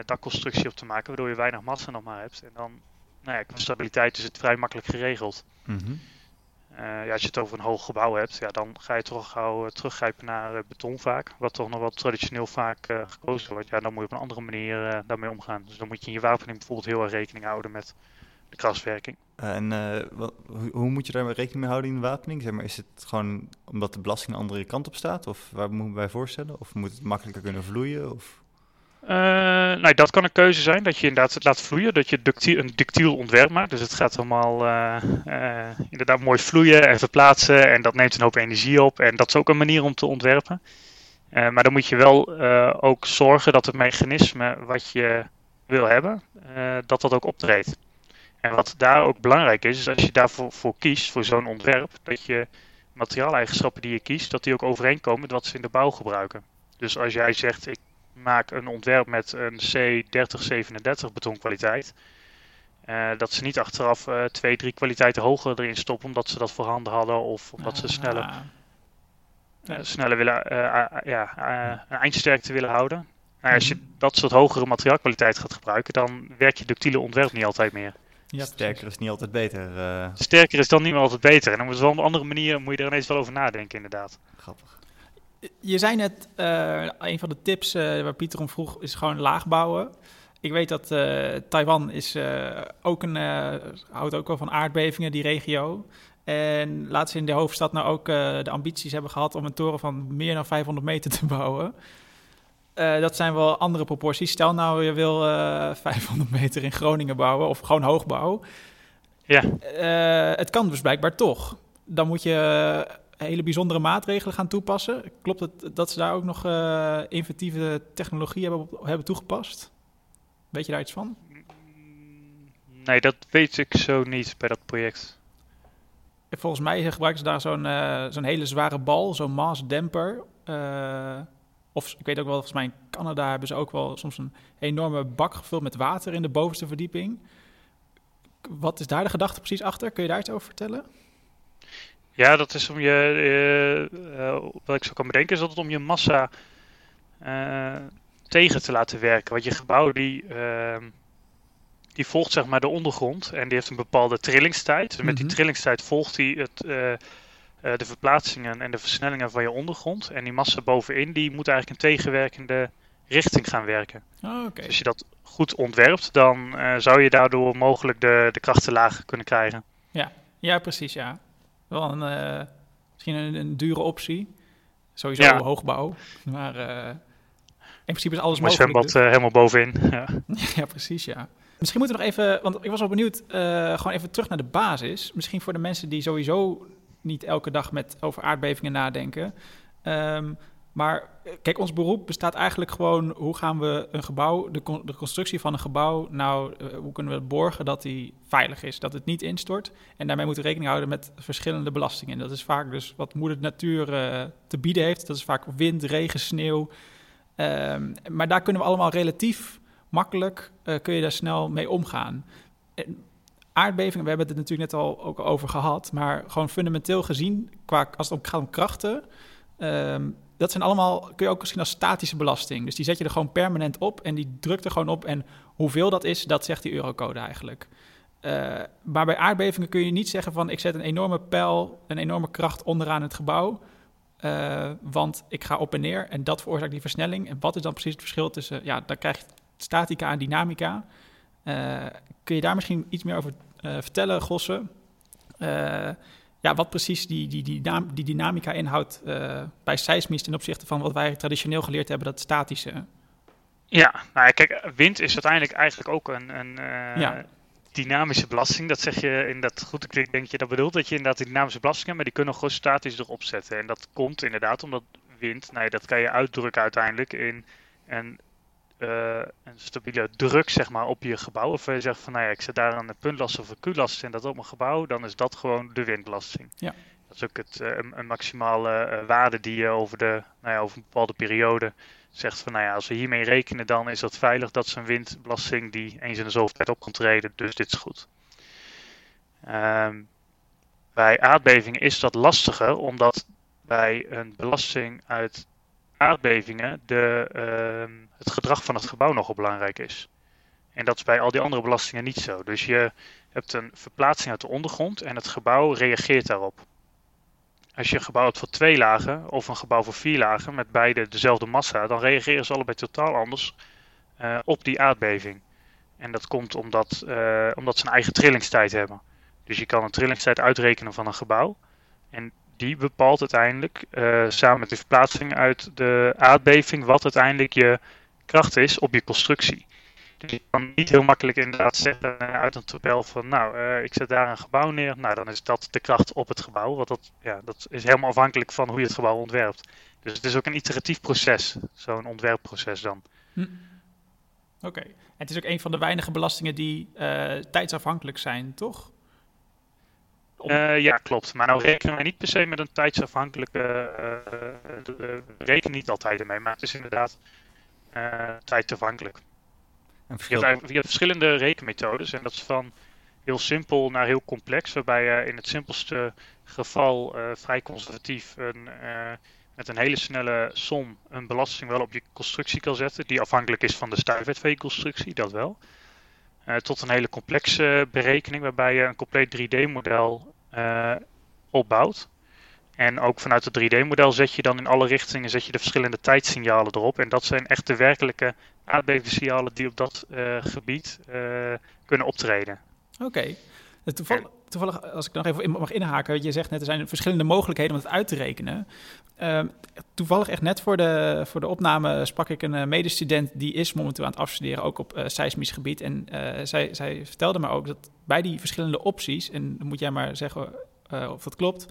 dakconstructie op te maken, waardoor je weinig massa nog maar hebt. En dan, nou ja, qua stabiliteit is het vrij makkelijk geregeld. Mm -hmm. Uh, ja, als je het over een hoog gebouw hebt, ja, dan ga je toch gauw teruggrijpen naar beton vaak. Wat toch nog wel traditioneel vaak gekozen wordt. Ja, dan moet je op een andere manier daarmee omgaan. Dus dan moet je in je wapening bijvoorbeeld heel erg rekening houden met de kraswerking. en wat, hoe, hoe, moet je daar rekening mee houden in de wapening? Zeg maar, is het gewoon omdat de belasting een andere kant op staat? Of waar moeten wij voorstellen? Of moet het makkelijker kunnen vloeien? Of... Uh, nou, dat kan een keuze zijn, dat je inderdaad het laat vloeien, dat je ductiel, een ductiel ontwerp maakt. Dus het gaat allemaal uh, uh, inderdaad mooi vloeien en verplaatsen en dat neemt een hoop energie op. En dat is ook een manier om te ontwerpen. maar dan moet je wel ook zorgen dat het mechanisme wat je wil hebben, dat dat ook optreedt. En wat daar ook belangrijk is, is als je daarvoor voor kiest, voor zo'n ontwerp, dat je materiaaleigenschappen die je kiest, dat die ook overeenkomen met wat ze in de bouw gebruiken. Dus als jij zegt, ik maak een ontwerp met een C3037 betonkwaliteit. Uh, dat ze niet achteraf uh, twee, drie kwaliteiten hoger erin stoppen omdat ze dat voorhanden hadden of omdat ze sneller, uh, sneller willen, ja, een eindsterkte willen houden. Nou, als je mhm. dat soort hogere materiaalkwaliteit gaat gebruiken, dan werkt je ductiele ontwerp niet altijd meer. Ja, sterker is niet altijd beter. Sterker is dan niet meer altijd beter. En dan moet je wel op een andere manier moet je er ineens wel over nadenken, inderdaad. Grappig. Je zei net, uh, een van de tips uh, waar Pieter om vroeg, is gewoon laag bouwen. Ik weet dat uh, Taiwan is, ook een, houdt ook wel van aardbevingen, die regio. En laat ze in de hoofdstad nou ook de ambities hebben gehad om een toren van meer dan 500 meter te bouwen. Dat zijn wel andere proporties. Stel nou, je wil [LAUGHS] 500 meter in Groningen bouwen of gewoon hoogbouw. Ja. het kan dus blijkbaar toch. Dan moet je hele bijzondere maatregelen gaan toepassen. Klopt het dat ze daar ook nog inventieve technologie hebben, hebben toegepast? Weet je daar iets van? Nee, dat weet ik zo niet bij dat project. Volgens mij gebruiken ze daar zo'n uh, zo'n hele zware bal, zo'n massdemper. Uh, of ik weet ook wel, volgens mij in Canada hebben ze ook wel soms een enorme bak gevuld met water in de bovenste verdieping. Wat is daar de gedachte precies achter? Kun je daar iets over vertellen? Ja, dat is om je, uh, wat ik zo kan bedenken, is dat het om je massa uh, tegen te laten werken. Want je gebouw die, uh, die volgt zeg maar de ondergrond en die heeft een bepaalde trillingstijd. Dus met die mhm. trillingstijd volgt hij het, de verplaatsingen en de versnellingen van je ondergrond. En die massa bovenin die moet eigenlijk een tegenwerkende richting gaan werken. Oh, okay. dus als je dat goed ontwerpt, dan zou je daardoor mogelijk de, de krachten lager kunnen krijgen. Ja, ja precies ja. Wel een, uh, misschien een, een, dure optie. Sowieso ja. hoogbouw. Maar uh, in principe is alles mogelijk. zwembad dus. helemaal bovenin. [LAUGHS] Ja. [LAUGHS] ja, precies, ja. Misschien moeten we nog even, want ik was wel benieuwd, gewoon even terug naar de basis. Misschien voor de mensen die sowieso niet elke dag met over aardbevingen nadenken. Um, maar eh, kijk, ons beroep bestaat eigenlijk gewoon hoe gaan we een gebouw, de, de constructie van een gebouw, nou, uh, hoe kunnen we borgen dat die veilig is, dat het niet instort. En daarmee moeten we rekening houden met verschillende belastingen. Dat is vaak dus wat moeder natuur uh, te bieden heeft. Dat is vaak wind, regen, sneeuw. Um, maar daar kunnen we allemaal relatief makkelijk, kun je daar snel mee omgaan. En aardbevingen, we hebben het natuurlijk net al ook over gehad, maar gewoon fundamenteel gezien, qua, als het gaat om krachten. Um, dat zijn allemaal, kun je ook misschien als statische belasting. Dus die zet je er gewoon permanent op en die drukt er gewoon op. En hoeveel dat is, dat zegt die eurocode eigenlijk. Uh, maar bij aardbevingen kun je niet zeggen van ik zet een enorme pijl, een enorme kracht onderaan het gebouw. Uh, want ik ga op en neer en dat veroorzaakt die versnelling. En wat is dan precies het verschil tussen, ja, dan krijg je statica en dynamica. Uh, kun je daar misschien iets meer over vertellen, Gosse? ja, wat precies die, die, die, die dynamica inhoudt uh, bij seismisch ten opzichte van wat wij traditioneel geleerd hebben, dat statische. Ja, nou kijk, wind is uiteindelijk eigenlijk ook een, een dynamische belasting. Dat zeg je in dat goed, ik denk dat je dat bedoelt, dat je inderdaad dynamische belastingen, maar die kunnen gewoon statisch erop zetten. En dat komt inderdaad omdat wind, nou ja, dat kan je uitdrukken uiteindelijk in een uh, een stabiele druk zeg maar, op je gebouw. Of je zegt van nou ja, ik zet daar een puntlast of een Q-last in dat op mijn gebouw, dan is dat gewoon de windbelasting. Ja. Dat is ook het, uh, een, maximale uh, waarde die je over, de, nou ja, over een bepaalde periode zegt van nou ja, als we hiermee rekenen, dan is dat veilig. Dat is een windbelasting die eens in de zoveel tijd op kan treden, dus dit is goed. Um, bij aardbevingen is dat lastiger, omdat bij een belasting uit aardbevingen de, uh, het van het gebouw nogal belangrijk is. En dat is bij al die andere belastingen niet zo. Dus je hebt een verplaatsing uit de ondergrond en het gebouw reageert daarop. Als je een gebouw hebt voor twee lagen of een gebouw voor vier lagen met beide dezelfde massa, dan reageren ze allebei totaal anders uh, op die aardbeving. En dat komt omdat, uh, omdat ze een eigen trillingstijd hebben. Dus je kan een trillingstijd uitrekenen van een gebouw. En die bepaalt uiteindelijk, uh, samen met de verplaatsing uit de aardbeving, wat uiteindelijk je kracht is op je constructie. Dus je kan niet heel makkelijk inderdaad zeggen eh, uit een tabel van, nou, uh, ik zet daar een gebouw neer. Nou, dan is dat de kracht op het gebouw. Want dat, ja, dat is helemaal afhankelijk van hoe je het gebouw ontwerpt. Dus het is ook een iteratief proces, zo'n ontwerpproces dan. Hm. Oké. En het is ook een van de weinige belastingen die uh, tijdsafhankelijk zijn, toch? Uh, ja, klopt. Maar nou rekenen wij niet per se met een tijdsafhankelijke. Uh, rekenen niet altijd ermee, maar het is inderdaad tijdafhankelijk. Je hebt, je hebt verschillende rekenmethodes en dat is van heel simpel naar heel complex, waarbij je in het simpelste geval vrij conservatief een, met een hele snelle som een belasting wel op je constructie kan zetten, die afhankelijk is van de stijfheid van je constructie, dat wel. Uh, tot een hele complexe berekening waarbij je een compleet 3D-model uh, eh, opbouwt. En ook vanuit het 3D-model zet je dan in alle richtingen zet je de verschillende tijdsignalen erop. En dat zijn echt de werkelijke aardbevingssignalen die op dat uh, gebied kunnen optreden. Oké. Okay. Toevallig, toevallig, als ik nog even mag inhaken, je zegt net er zijn verschillende mogelijkheden om het uit te rekenen. Uh, toevallig echt net voor de, voor de opname sprak ik een medestudent die is momenteel aan het afstuderen, ook op seismisch gebied. En zij, zij vertelde me ook dat bij die verschillende opties, en dan moet jij maar zeggen of dat klopt,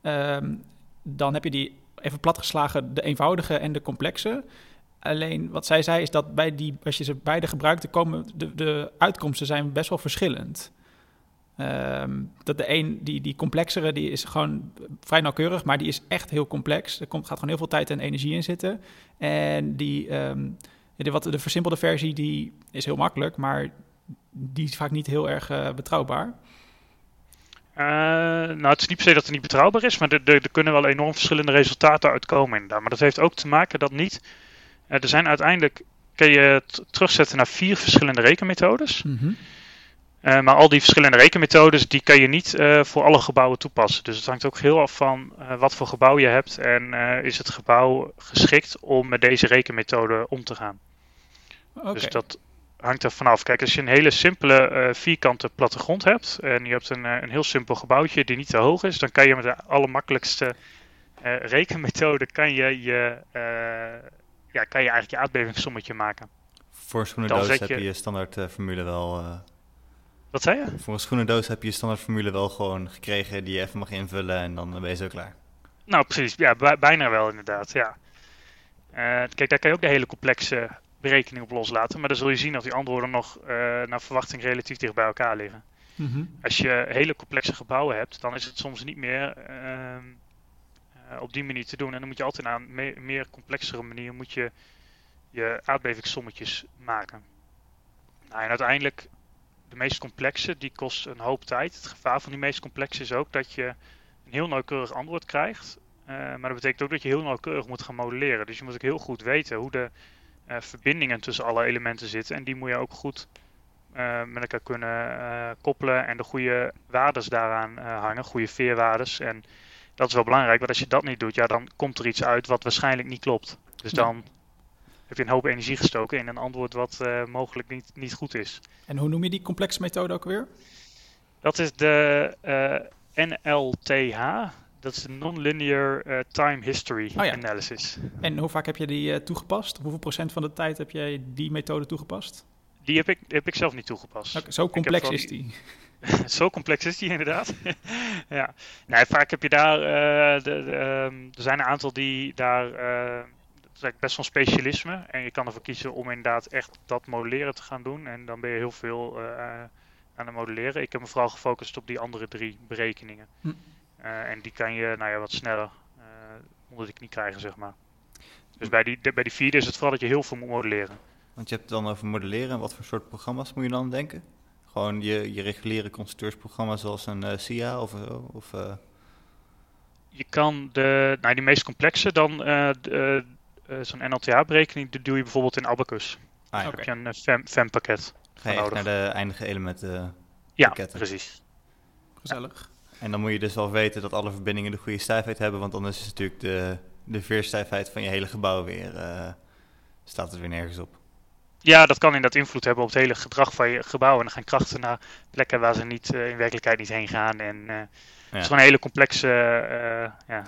ehm, dan heb je die even platgeslagen de eenvoudige en de complexe. Alleen wat zij zei is dat bij die, als je ze beide gebruikt, komen de, de uitkomsten zijn best wel verschillend. Um, dat de een, die, die complexere, die is gewoon vrij nauwkeurig, maar die is echt heel complex. Er komt, gaat gewoon heel veel tijd en energie in zitten. En die, um, de, wat, de versimpelde versie, die is heel makkelijk, maar die is vaak niet heel erg uh, betrouwbaar. Uh, nou, het is niet per se dat het niet betrouwbaar is, maar er, er, er kunnen wel enorm verschillende resultaten uitkomen inderdaad. Maar dat heeft ook te maken dat niet... Uh, er zijn uiteindelijk, kun je terugzetten naar vier verschillende rekenmethodes. Mm -hmm. Uh, maar al die verschillende rekenmethodes, die kan je niet uh, voor alle gebouwen toepassen. Dus het hangt ook heel af van uh, wat voor gebouw je hebt en is het gebouw geschikt om met deze rekenmethode om te gaan. Okay. Dus dat hangt er vanaf. Kijk, als je een hele simpele vierkante plattegrond hebt en je hebt een, een heel simpel gebouwtje die niet te hoog is, dan kan je met de allermakkelijkste rekenmethode kan je, je, ja, kan je eigenlijk je aardbevingssommetje maken. Voor een schoenendoos heb je je standaard formule wel wat zei je? Voor een schoenendoos heb je je standaard formule wel gewoon gekregen die je even mag invullen en dan ben je zo klaar. Nou, precies. Ja, bijna wel inderdaad, ja. Uh, kijk, daar kan je ook de hele complexe berekening op loslaten. Maar dan zul je zien dat die antwoorden nog uh, naar verwachting relatief dicht bij elkaar liggen. Mm -hmm. Als je hele complexe gebouwen hebt, dan is het soms niet meer uh, op die manier te doen. En dan moet je altijd aan een meer complexere manier moet je, je aardbevingssommetjes maken. Nou, en uiteindelijk de meest complexe, die kost een hoop tijd. Het gevaar van die meest complexe is ook dat je een heel nauwkeurig antwoord krijgt. Uh, maar dat betekent ook dat je heel nauwkeurig moet gaan modelleren. Dus je moet ook heel goed weten hoe de uh, verbindingen tussen alle elementen zitten. En die moet je ook goed uh, met elkaar kunnen koppelen en de goede waardes daaraan hangen, goede veerwaardes. En dat is wel belangrijk, want als je dat niet doet, ja, dan komt er iets uit wat waarschijnlijk niet klopt. Dus dan heb je een hoop energie gestoken in een antwoord wat mogelijk niet, niet goed is. En hoe noem je die complexe methode ook weer? Dat is de NLTH. Dat is de Non-Linear uh, Time History oh, ja. Analysis. En hoe vaak heb je die toegepast? Hoeveel procent van de tijd heb jij die methode toegepast? Die heb ik, heb ik zelf niet toegepast. Okay, zo complex is die. [LAUGHS] zo complex is die inderdaad. [LAUGHS] ja. Nee, vaak heb je daar. De, de, um, er zijn een aantal die daar is best wel specialisme. En je kan ervoor kiezen om inderdaad echt dat modelleren te gaan doen. En dan ben je heel veel aan het modelleren. Ik heb me vooral gefocust op die andere drie berekeningen. Hm. Uh, en die kan je nou ja, wat sneller uh, onder de knie krijgen, zeg maar. Dus bij die, de, bij die vierde is het vooral dat je heel veel moet modelleren. Want je hebt het dan over modelleren. Wat voor soort programma's moet je dan denken? Gewoon je, je reguliere constructeursprogramma zoals een SIA of... of je kan de, nou, die meest complexe dan uh, zo'n NLTA-berekening doe je bijvoorbeeld in Abacus. Ah, heb je een uh, FEM-pakket Ga je naar de eindige elementen Ja, precies. Gezellig. En dan moet je dus wel weten dat alle verbindingen de goede stijfheid hebben, want anders is natuurlijk de, de veerstijfheid van je hele gebouw weer, uh, staat het weer nergens op. Ja, dat kan inderdaad invloed hebben op het hele gedrag van je gebouw. En dan gaan krachten naar plekken waar ze niet, uh, in werkelijkheid niet heen gaan. En uh, ja. het is gewoon een hele complexe ja,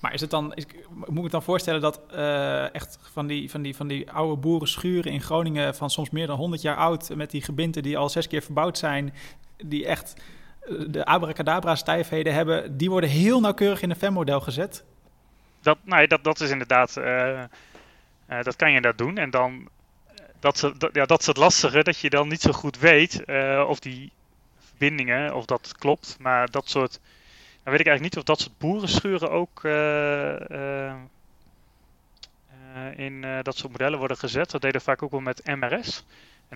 Maar is het dan, is, moet ik me dan voorstellen dat uh, echt van die, van, die, van die oude boerenschuren in Groningen van soms meer dan 100 jaar oud, met die gebinten die al zes keer verbouwd zijn, die echt de abracadabra stijfheden hebben, die worden heel nauwkeurig in een FEM-model gezet? Dat, nee, dat, dat is inderdaad, uh, uh, dat kan je dat doen. En dan, dat, dat, ja, dat is het lastige, dat je dan niet zo goed weet of die verbindingen, of dat klopt. Maar dat soort weet ik eigenlijk niet of dat soort boerenschuren ook in dat soort modellen worden gezet. Dat deden vaak ook wel met MRS.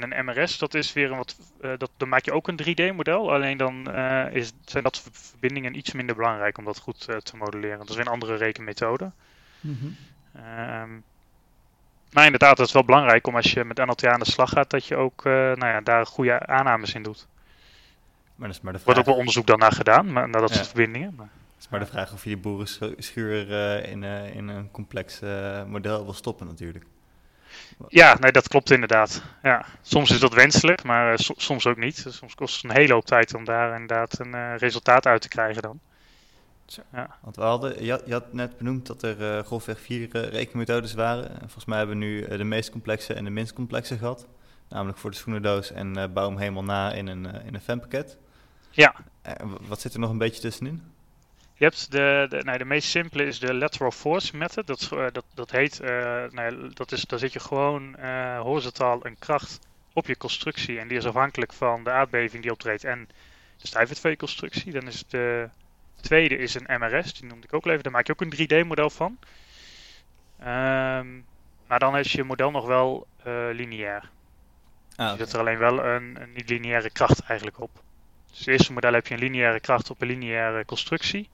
En een MRS, dat is weer een wat. dat, dan maak je ook een 3D-model. Alleen dan is, zijn dat verbindingen iets minder belangrijk om dat goed te modelleren. Dat is weer een andere rekenmethode. Mm -hmm. maar inderdaad, het is wel belangrijk om als je met NLTA aan de slag gaat, dat je ook nou ja, daar goede aannames in doet. Maar dat is maar de vraag. wordt ook wel onderzoek dan naar gedaan, maar naar dat soort verbindingen. Maar. Het is maar de vraag of je die boerenschuur in, in een complex model wil stoppen natuurlijk. Ja, nee, dat klopt inderdaad. Ja. Soms is dat wenselijk, maar so soms ook niet. Soms kost het een hele hoop tijd om daar inderdaad een resultaat uit te krijgen dan. Ja. Want we hadden, je, had, je had net benoemd dat er grofweg vier rekenmethodes waren. En volgens mij hebben we nu de meest complexe en de minst complexe gehad. Namelijk voor de schoenendoos en bouw hem helemaal na in een, in een fanpakket. Ja. Uh, wat zit er nog een beetje tussenin? Je hebt de, de, nou, de meest simpele is de lateral force method. Dat, uh, dat, dat heet, uh, nou, dat is, daar zit je gewoon horizontaal een kracht op je constructie. En die is afhankelijk van de aardbeving die optreedt en de stijfheid van je constructie. Dan is de tweede is een MRS, die noemde ik ook al even. Daar maak je ook een 3D-model van. Um, maar dan is je model nog wel lineair. Ah, okay. Je zet er alleen wel een, een niet-lineaire kracht eigenlijk op. Dus het eerste model heb je een lineaire kracht op een lineaire constructie.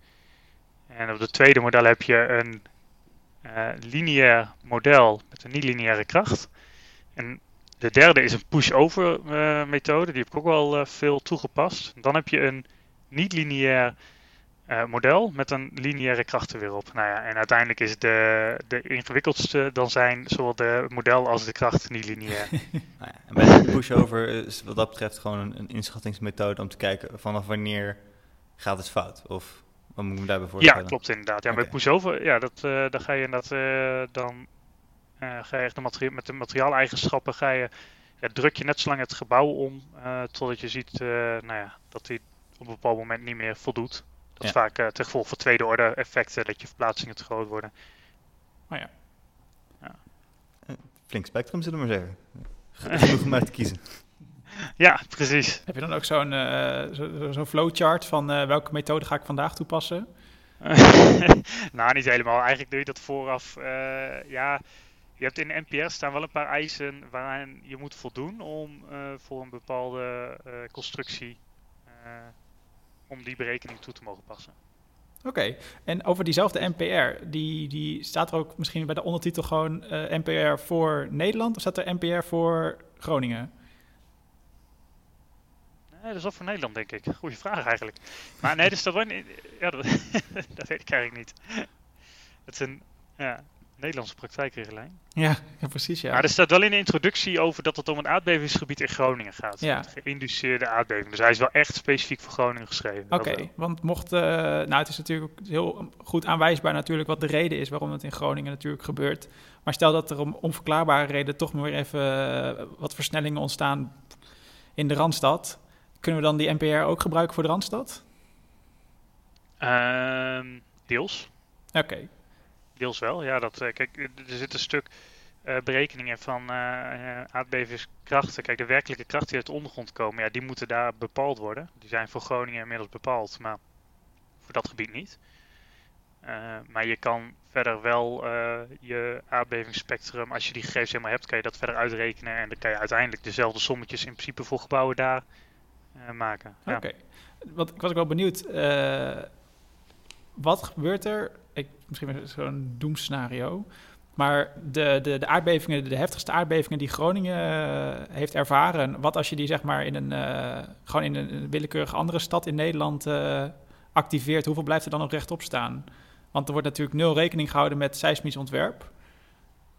En op het tweede model heb je een uh, lineair model met een niet-lineaire kracht. En de derde is een push-over uh, methode, die heb ik ook wel uh, veel toegepast. Dan heb je een niet-lineair model met een lineaire kracht er weer op. Nou ja, en uiteindelijk is de, de ingewikkeldste dan zijn zowel de model als de kracht niet lineair. [LAUGHS] nou ja, en bij de push-over is wat dat betreft gewoon een, een, inschattingsmethode om te kijken vanaf wanneer gaat het fout? Of wat moet ik me daarbij voorstellen? Ja, klopt inderdaad. Ja, okay. Bij push-over, ja, dat, uh, dan ga je dat, uh, dan uh, ga je echt de met de materiaaleigenschappen ga je, ja, druk je net zo lang het gebouw om totdat je ziet nou ja, dat hij op een bepaald moment niet meer voldoet. Dat ja. is vaak ten gevolge van tweede orde effecten, dat je verplaatsingen te groot worden. Oh ja. ja. Flink spectrum zullen we maar zeggen. Genoeg om uit te kiezen. [LAUGHS] Ja, precies. Heb je dan ook zo'n uh, zo, zo flowchart van uh, welke methode ga ik vandaag toepassen? [LAUGHS] nou, niet helemaal. Eigenlijk doe je dat vooraf. Uh, ja, je hebt in de NPR staan wel een paar eisen waaraan je moet voldoen om voor een bepaalde constructie om die berekening toe te mogen passen. Oké, okay. en over diezelfde NPR, die, die staat er ook misschien bij de ondertitel gewoon NPR voor Nederland of staat er NPR voor Groningen? Nee, dat is wel voor Nederland, denk ik. Goeie vraag eigenlijk. Maar nee, dat staat wel in, Ja, dat, [LAUGHS] dat weet ik eigenlijk niet. Het is een ja, Nederlandse praktijkrichtlijn. Ja, ja, precies. Ja. Maar er staat wel in de introductie over dat het om een aardbevingsgebied in Groningen gaat. Ja. Geïnduceerde aardbeving. Dus hij is wel echt specifiek voor Groningen geschreven. Oké, want mocht. Uh, nou, het is natuurlijk heel goed aanwijsbaar natuurlijk wat de reden is waarom het in Groningen natuurlijk gebeurt. Maar stel dat er om onverklaarbare reden toch maar weer even uh, wat versnellingen ontstaan in de randstad. Kunnen we dan die NPR ook gebruiken voor de randstad? Uh, deels. Oké. Okay. Deels wel, ja. Dat, uh, kijk, er zit een stuk uh, berekeningen van uh, aardbevingskrachten. Kijk, de werkelijke krachten die uit de ondergrond komen, ja, die moeten daar bepaald worden. Die zijn voor Groningen inmiddels bepaald, maar voor dat gebied niet. maar je kan verder wel je aardbevingsspectrum, als je die gegevens helemaal hebt, kan je dat verder uitrekenen. En dan kan je uiteindelijk dezelfde sommetjes in principe voor gebouwen daar maken. Oké. Okay. Wat, ik was ook wel benieuwd. wat gebeurt er ik, misschien zo'n doemscenario. Maar de, de, de aardbevingen, de heftigste aardbevingen die Groningen uh, heeft ervaren, wat als je die zeg maar in een, gewoon in een willekeurige andere stad in Nederland activeert, hoeveel blijft er dan nog rechtop staan? Want er wordt natuurlijk nul rekening gehouden met seismisch ontwerp.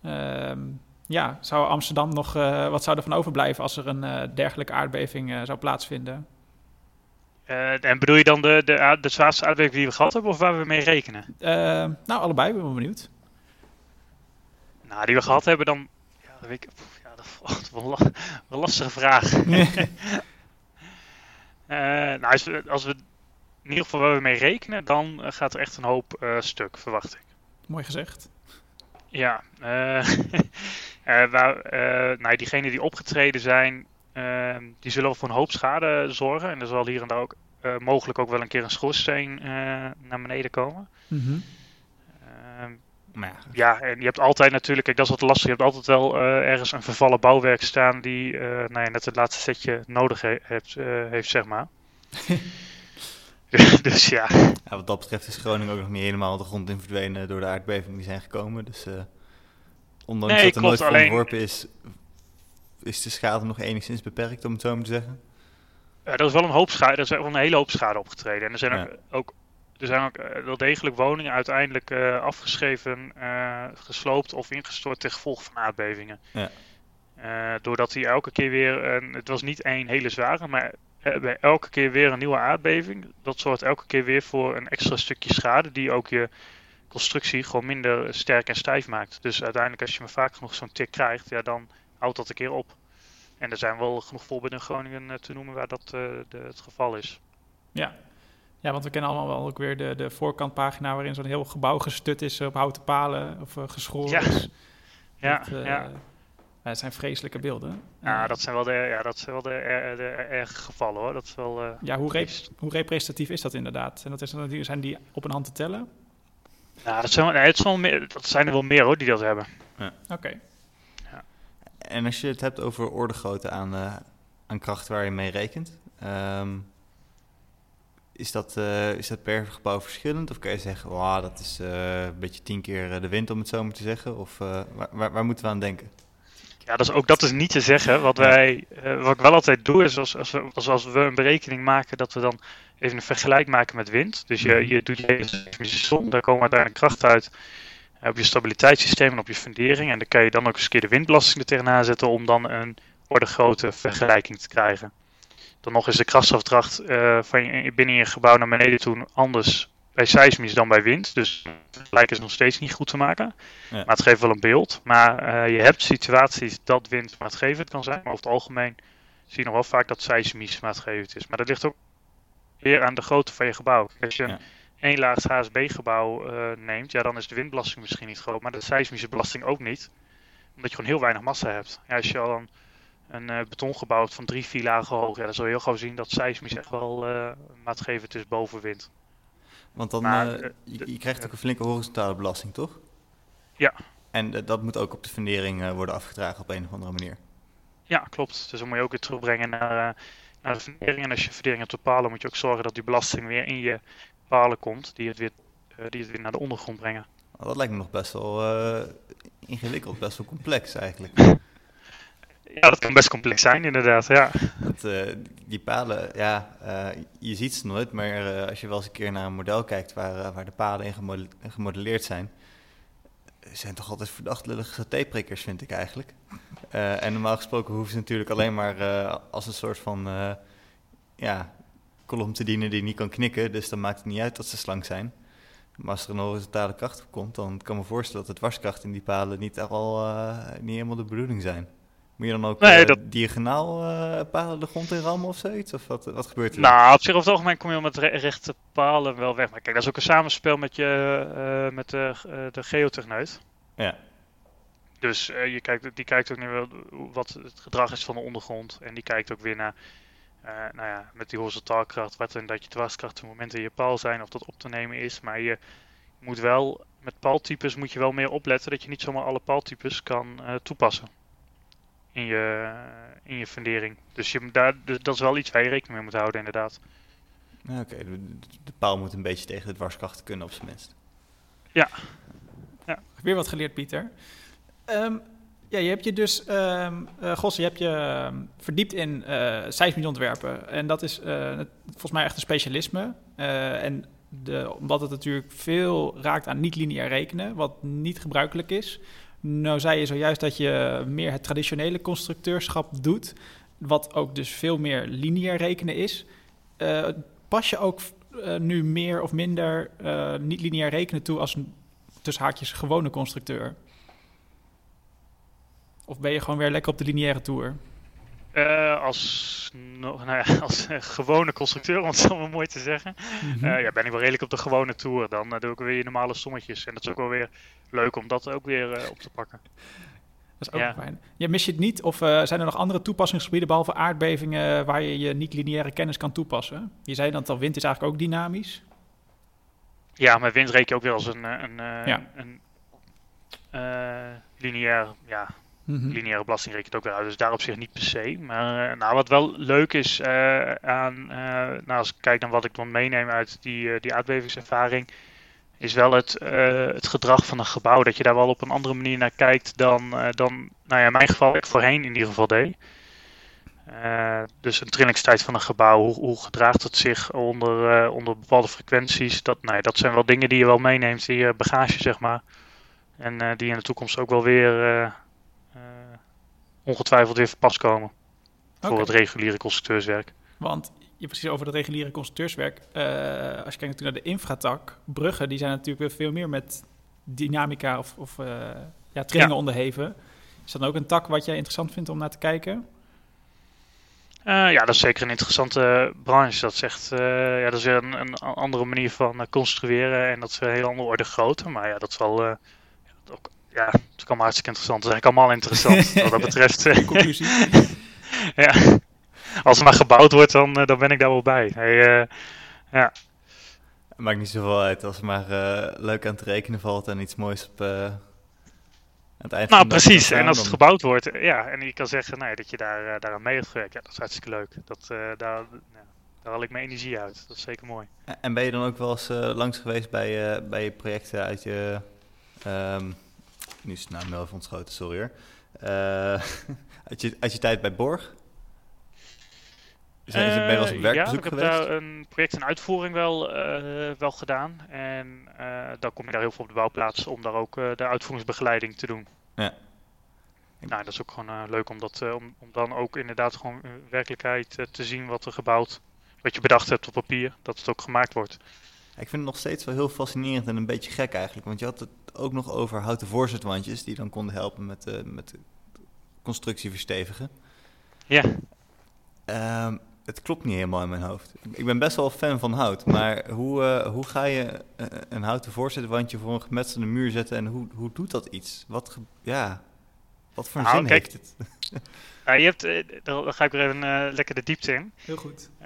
Ehm, ja, zou Amsterdam nog, wat zou er van overblijven als er een dergelijke aardbeving zou plaatsvinden? Eh, en bedoel je dan de, de, de zwaarste aardbeving die we gehad hebben of waar we mee rekenen? Eh, nou, allebei, ik ben wel benieuwd. Nou, die we gehad hebben dan... Ja, dat weet ik... pff, Ja, dat is wel [LAUGHS] een la- een lastige vraag. [LAUGHS] Eh, nou, als we, als we in ieder geval waar we mee rekenen, dan eh, gaat er echt een hoop eh, stuk, verwacht ik. Mooi gezegd. Ja, eh, [LAUGHS] eh, waar, eh, nou, diegenen die opgetreden zijn, eh, die zullen wel voor een hoop schade zorgen. En er zal hier en daar ook eh, mogelijk ook wel een keer een schoorsteen eh, naar beneden komen. Mhm. Ehm, Maar ja, ja, en je hebt altijd natuurlijk, kijk, dat is wat lastig. Je hebt altijd wel eh, ergens een vervallen bouwwerk staan die eh, nou ja, net het laatste setje nodig he- hebt, eh, heeft, zeg maar. [LAUGHS] [LAUGHS] dus ja, ja, wat dat betreft is Groningen ook nog niet helemaal de grond in verdwenen door de aardbevingen die zijn gekomen. Dus eh, ondanks Nee, dat er nooit alleen- ontworpen is, is de schade nog enigszins beperkt, om het zo maar te zeggen. Eh, er is wel een hoop schade, er is wel een hele hoop schade opgetreden. En er zijn Ja. ook, er zijn ook eh, wel degelijk woningen uiteindelijk eh, afgeschreven, gesloopt of ingestort ten gevolge van aardbevingen. Ja. Doordat hij elke keer weer, het was niet één hele zware, maar bij elke keer weer een nieuwe aardbeving. Dat zorgt elke keer weer voor een extra stukje schade die ook je constructie gewoon minder sterk en stijf maakt. Dus uiteindelijk als je maar vaak genoeg zo'n tik krijgt, ja, dan houdt dat een keer op. En er zijn wel genoeg voorbeelden in Groningen eh, te noemen waar dat eh, de, het geval is. Ja. ja, want we kennen allemaal wel ook weer de, de voorkantpagina waarin zo'n heel gebouw gestut is op houten palen of eh, geschoren Ja. is. Ja, Dat, eh, ja. Ja, het zijn vreselijke beelden. ja, Eh, dat zijn wel de, ja, dat zijn wel de, er- de erge gevallen hoor. Dat is wel. eh, ja, hoe, rep- hoe representatief is dat inderdaad? En dat is, zijn die op een hand te tellen? Nou, dat zijn, nee, wel meer, dat zijn er wel meer hoor die dat hebben. Oké. En als je het hebt over ordegrootte aan, eh, aan kracht waar je mee rekent, ehm, is, dat, eh, is dat per gebouw verschillend? Of kan je zeggen, "Wauw, dat is eh, een beetje tien keer eh, de wind om het zo maar te zeggen? Of eh, waar, waar, waar moeten we aan denken? Ja, dat is, ook dat is niet te zeggen. Wat, wij, eh, wat ik wel altijd doe, is als, als, we, als, als we een berekening maken, dat we dan even een vergelijk maken met wind. Dus je, Mhm. je doet je som, daar komen uiteindelijk krachten uit eh, op je stabiliteitssysteem en op je fundering. En dan kan je dan ook eens een keer de windbelasting er tegenaan zetten om dan een orde grote vergelijking te krijgen. Dan nog is de krachtafdracht eh, van je, binnen je gebouw naar beneden toe anders bij seismisch dan bij wind. Dus gelijk is nog steeds niet goed te maken. Ja. Maar het geeft wel een beeld. Maar eh, je hebt situaties dat wind maatgevend kan zijn. Maar over het algemeen zie je nog wel vaak dat seismisch maatgevend is. Maar dat ligt ook weer aan de grootte van je gebouw. Als je Ja. een één laag HSB-gebouw eh, neemt, ja, dan is de windbelasting misschien niet groot. Maar de seismische belasting ook niet. Omdat je gewoon heel weinig massa hebt. Ja, als je al een, een eh, betongebouw hebt van drie, vier lagen hoog, ja, dan zul je heel gauw zien dat seismisch echt wel maatgevend is boven wind. Want dan, Maar, eh, eh, je, je krijgt ook een flinke horizontale belasting, toch? Ja. En eh, dat moet ook op de fundering worden afgedragen op een of andere manier. Ja, klopt. Dus dan moet je ook weer terugbrengen naar, naar de fundering. En als je fundering hebt op palen, moet je ook zorgen dat die belasting weer in je palen komt, die het weer, die het weer naar de ondergrond brengen. Nou, dat lijkt me nog best wel ingewikkeld, best wel complex eigenlijk. [LAUGHS] Ja, dat kan best complex zijn, inderdaad. Ja, eh, die palen, ja, eh, je ziet ze nooit, maar eh, als je wel eens een keer naar een model kijkt waar, waar de palen in gemode- gemodelleerd zijn, zijn toch altijd verdacht lullige satéprikkers, vind ik eigenlijk. En normaal gesproken hoeven ze natuurlijk alleen maar als een soort van ja, kolom te dienen die niet kan knikken, dus dan maakt het niet uit dat ze slank zijn. Maar als er een horizontale kracht op komt, dan kan ik me voorstellen dat de dwarskracht in die palen niet, al, niet helemaal de bedoeling zijn. Moet je dan ook Nee, eh, dat- diagonaal eh, palen de grond in rammen of zoiets? Of wat, wat gebeurt er? nou, op zich over het algemeen kom je met re- rechte palen wel weg. Maar kijk, dat is ook een samenspel met, je, eh, met de, de geotechneut. Ja. Dus je kijkt, die kijkt ook naar wel wat het gedrag is van de ondergrond. En die kijkt ook weer naar, nou ja, met die horizontaalkracht, wat en dat je dwarskracht op momenten in je paal zijn, of dat op te nemen is. Maar je moet wel, met paaltypes moet je wel meer opletten dat je niet zomaar alle paaltypes kan eh, toepassen. In je, in je fundering. Dus je, moet daar, dus dat is wel iets waar je rekening mee moet houden, inderdaad. Ja, Oké, de, de paal moet een beetje tegen de dwarskracht kunnen op zijn minst. Weer wat geleerd, Pieter. Ehm, ja, je hebt je dus, ehm eh, Gos, je hebt je ehm, verdiept in eh seismisch ontwerpen. En dat is eh, het- volgens mij echt een specialisme. Eh, en de, omdat het natuurlijk veel raakt aan niet-lineair rekenen, wat niet gebruikelijk is. Nou zei je zojuist dat je meer het traditionele constructeurschap doet, wat ook dus veel meer lineair rekenen is. Eh, pas je ook uh, nu meer of minder uh, niet lineair rekenen toe als tussen haakjes gewone constructeur? Of ben je gewoon weer lekker op de lineaire tour? Uh, als, [LAUGHS] nou ja, als gewone constructeur, om het zo maar mooi te zeggen, mm -hmm. ja, ben ik wel redelijk op de gewone tour. Dan doe ik weer normale sommetjes. En dat is ook wel weer leuk om dat ook weer op te pakken. Dat is ook ja. fijn. Ja, mis je het niet? Of zijn er nog andere toepassingsgebieden, behalve aardbevingen, waar je je niet-lineaire kennis kan toepassen? Je zei dat al, wind is eigenlijk ook dynamisch. Ja, maar wind reken je ook weer als een, een, een uh, lineair, ja, -hmm. lineaire belasting rekent ook weer uit. Dus daar op zich niet per se. Maar uh, nou, wat wel leuk is aan, nou, als ik kijk naar wat ik dan meeneem uit die, die aardbevingservaring is wel het, het gedrag van een gebouw. Dat je daar wel op een andere manier naar kijkt dan, dan nou ja, in mijn geval ik voorheen in ieder geval deed. Dus een trillingstijd van een gebouw, hoe, hoe gedraagt het zich onder, onder bepaalde frequenties? Dat, nou ja, dat zijn wel dingen die je wel meeneemt je bagage, zeg maar. En die in de toekomst ook wel weer ongetwijfeld weer verpas komen. Okay. Voor het reguliere constructeurswerk. Want je precies over het reguliere constructeurswerk. Uh, als je kijkt naar de infratak, bruggen, die zijn natuurlijk veel meer met dynamica of, of uh, ja, trillingen ja. onderheven. Is dat ook een tak wat jij interessant vindt om naar te kijken? Uh, ja, dat is zeker een interessante branche. Dat, zegt, ja, dat is een, een andere manier van construeren en dat is een hele andere orde grootte. Maar ja, dat is wel ook, ja, dat is allemaal hartstikke interessant. Dat is eigenlijk allemaal interessant [LAUGHS] wat dat betreft. Conclusie. [LAUGHS] ja als er maar gebouwd wordt, dan, uh, dan ben ik daar wel bij. Hey, uh, ja. Het maakt niet zoveel uit als er maar uh, leuk aan te rekenen valt en iets moois op het eind Nou, precies. En als het gebouwd wordt, ja, en je kan zeggen nee, dat je daar, daaraan mee hebt gewerkt, ja, dat is hartstikke leuk. Dat, daar, ja, daar haal ik mijn energie uit. Dat is zeker mooi. En ben je dan ook wel eens langs geweest bij, bij je projecten uit je... Um, nu is het naam wel even ontschoten, sorry hoor. [LAUGHS] uit, je, uit je tijd bij Borg? Ben je wel eens op werkbezoek ja, ik heb daar een project in uitvoering wel, uh, wel gedaan. En uh, dan kom je daar heel veel op de bouwplaats om daar ook de uitvoeringsbegeleiding te doen. Ja. Nou, dat is ook gewoon leuk om, dat, om, om dan ook inderdaad gewoon in werkelijkheid te zien wat er gebouwd, wat je bedacht hebt op papier, dat het ook gemaakt wordt. Ik vind het nog steeds wel heel fascinerend en een beetje gek eigenlijk. Want je had het ook nog over houten voorzetwandjes die dan konden helpen met, uh, met constructie verstevigen. Ja. Um, het klopt niet helemaal in mijn hoofd. Ik ben best wel fan van hout, maar hoe, uh, hoe ga je een houten voorzetwandje voor een gemetselde muur zetten en hoe, hoe doet dat iets? Wat, ja, wat voor nou, zin kijk, heeft het? [LAUGHS] Ja, je hebt, uh, dan ga ik weer even uh, lekker de diepte in. Heel goed. [LAUGHS]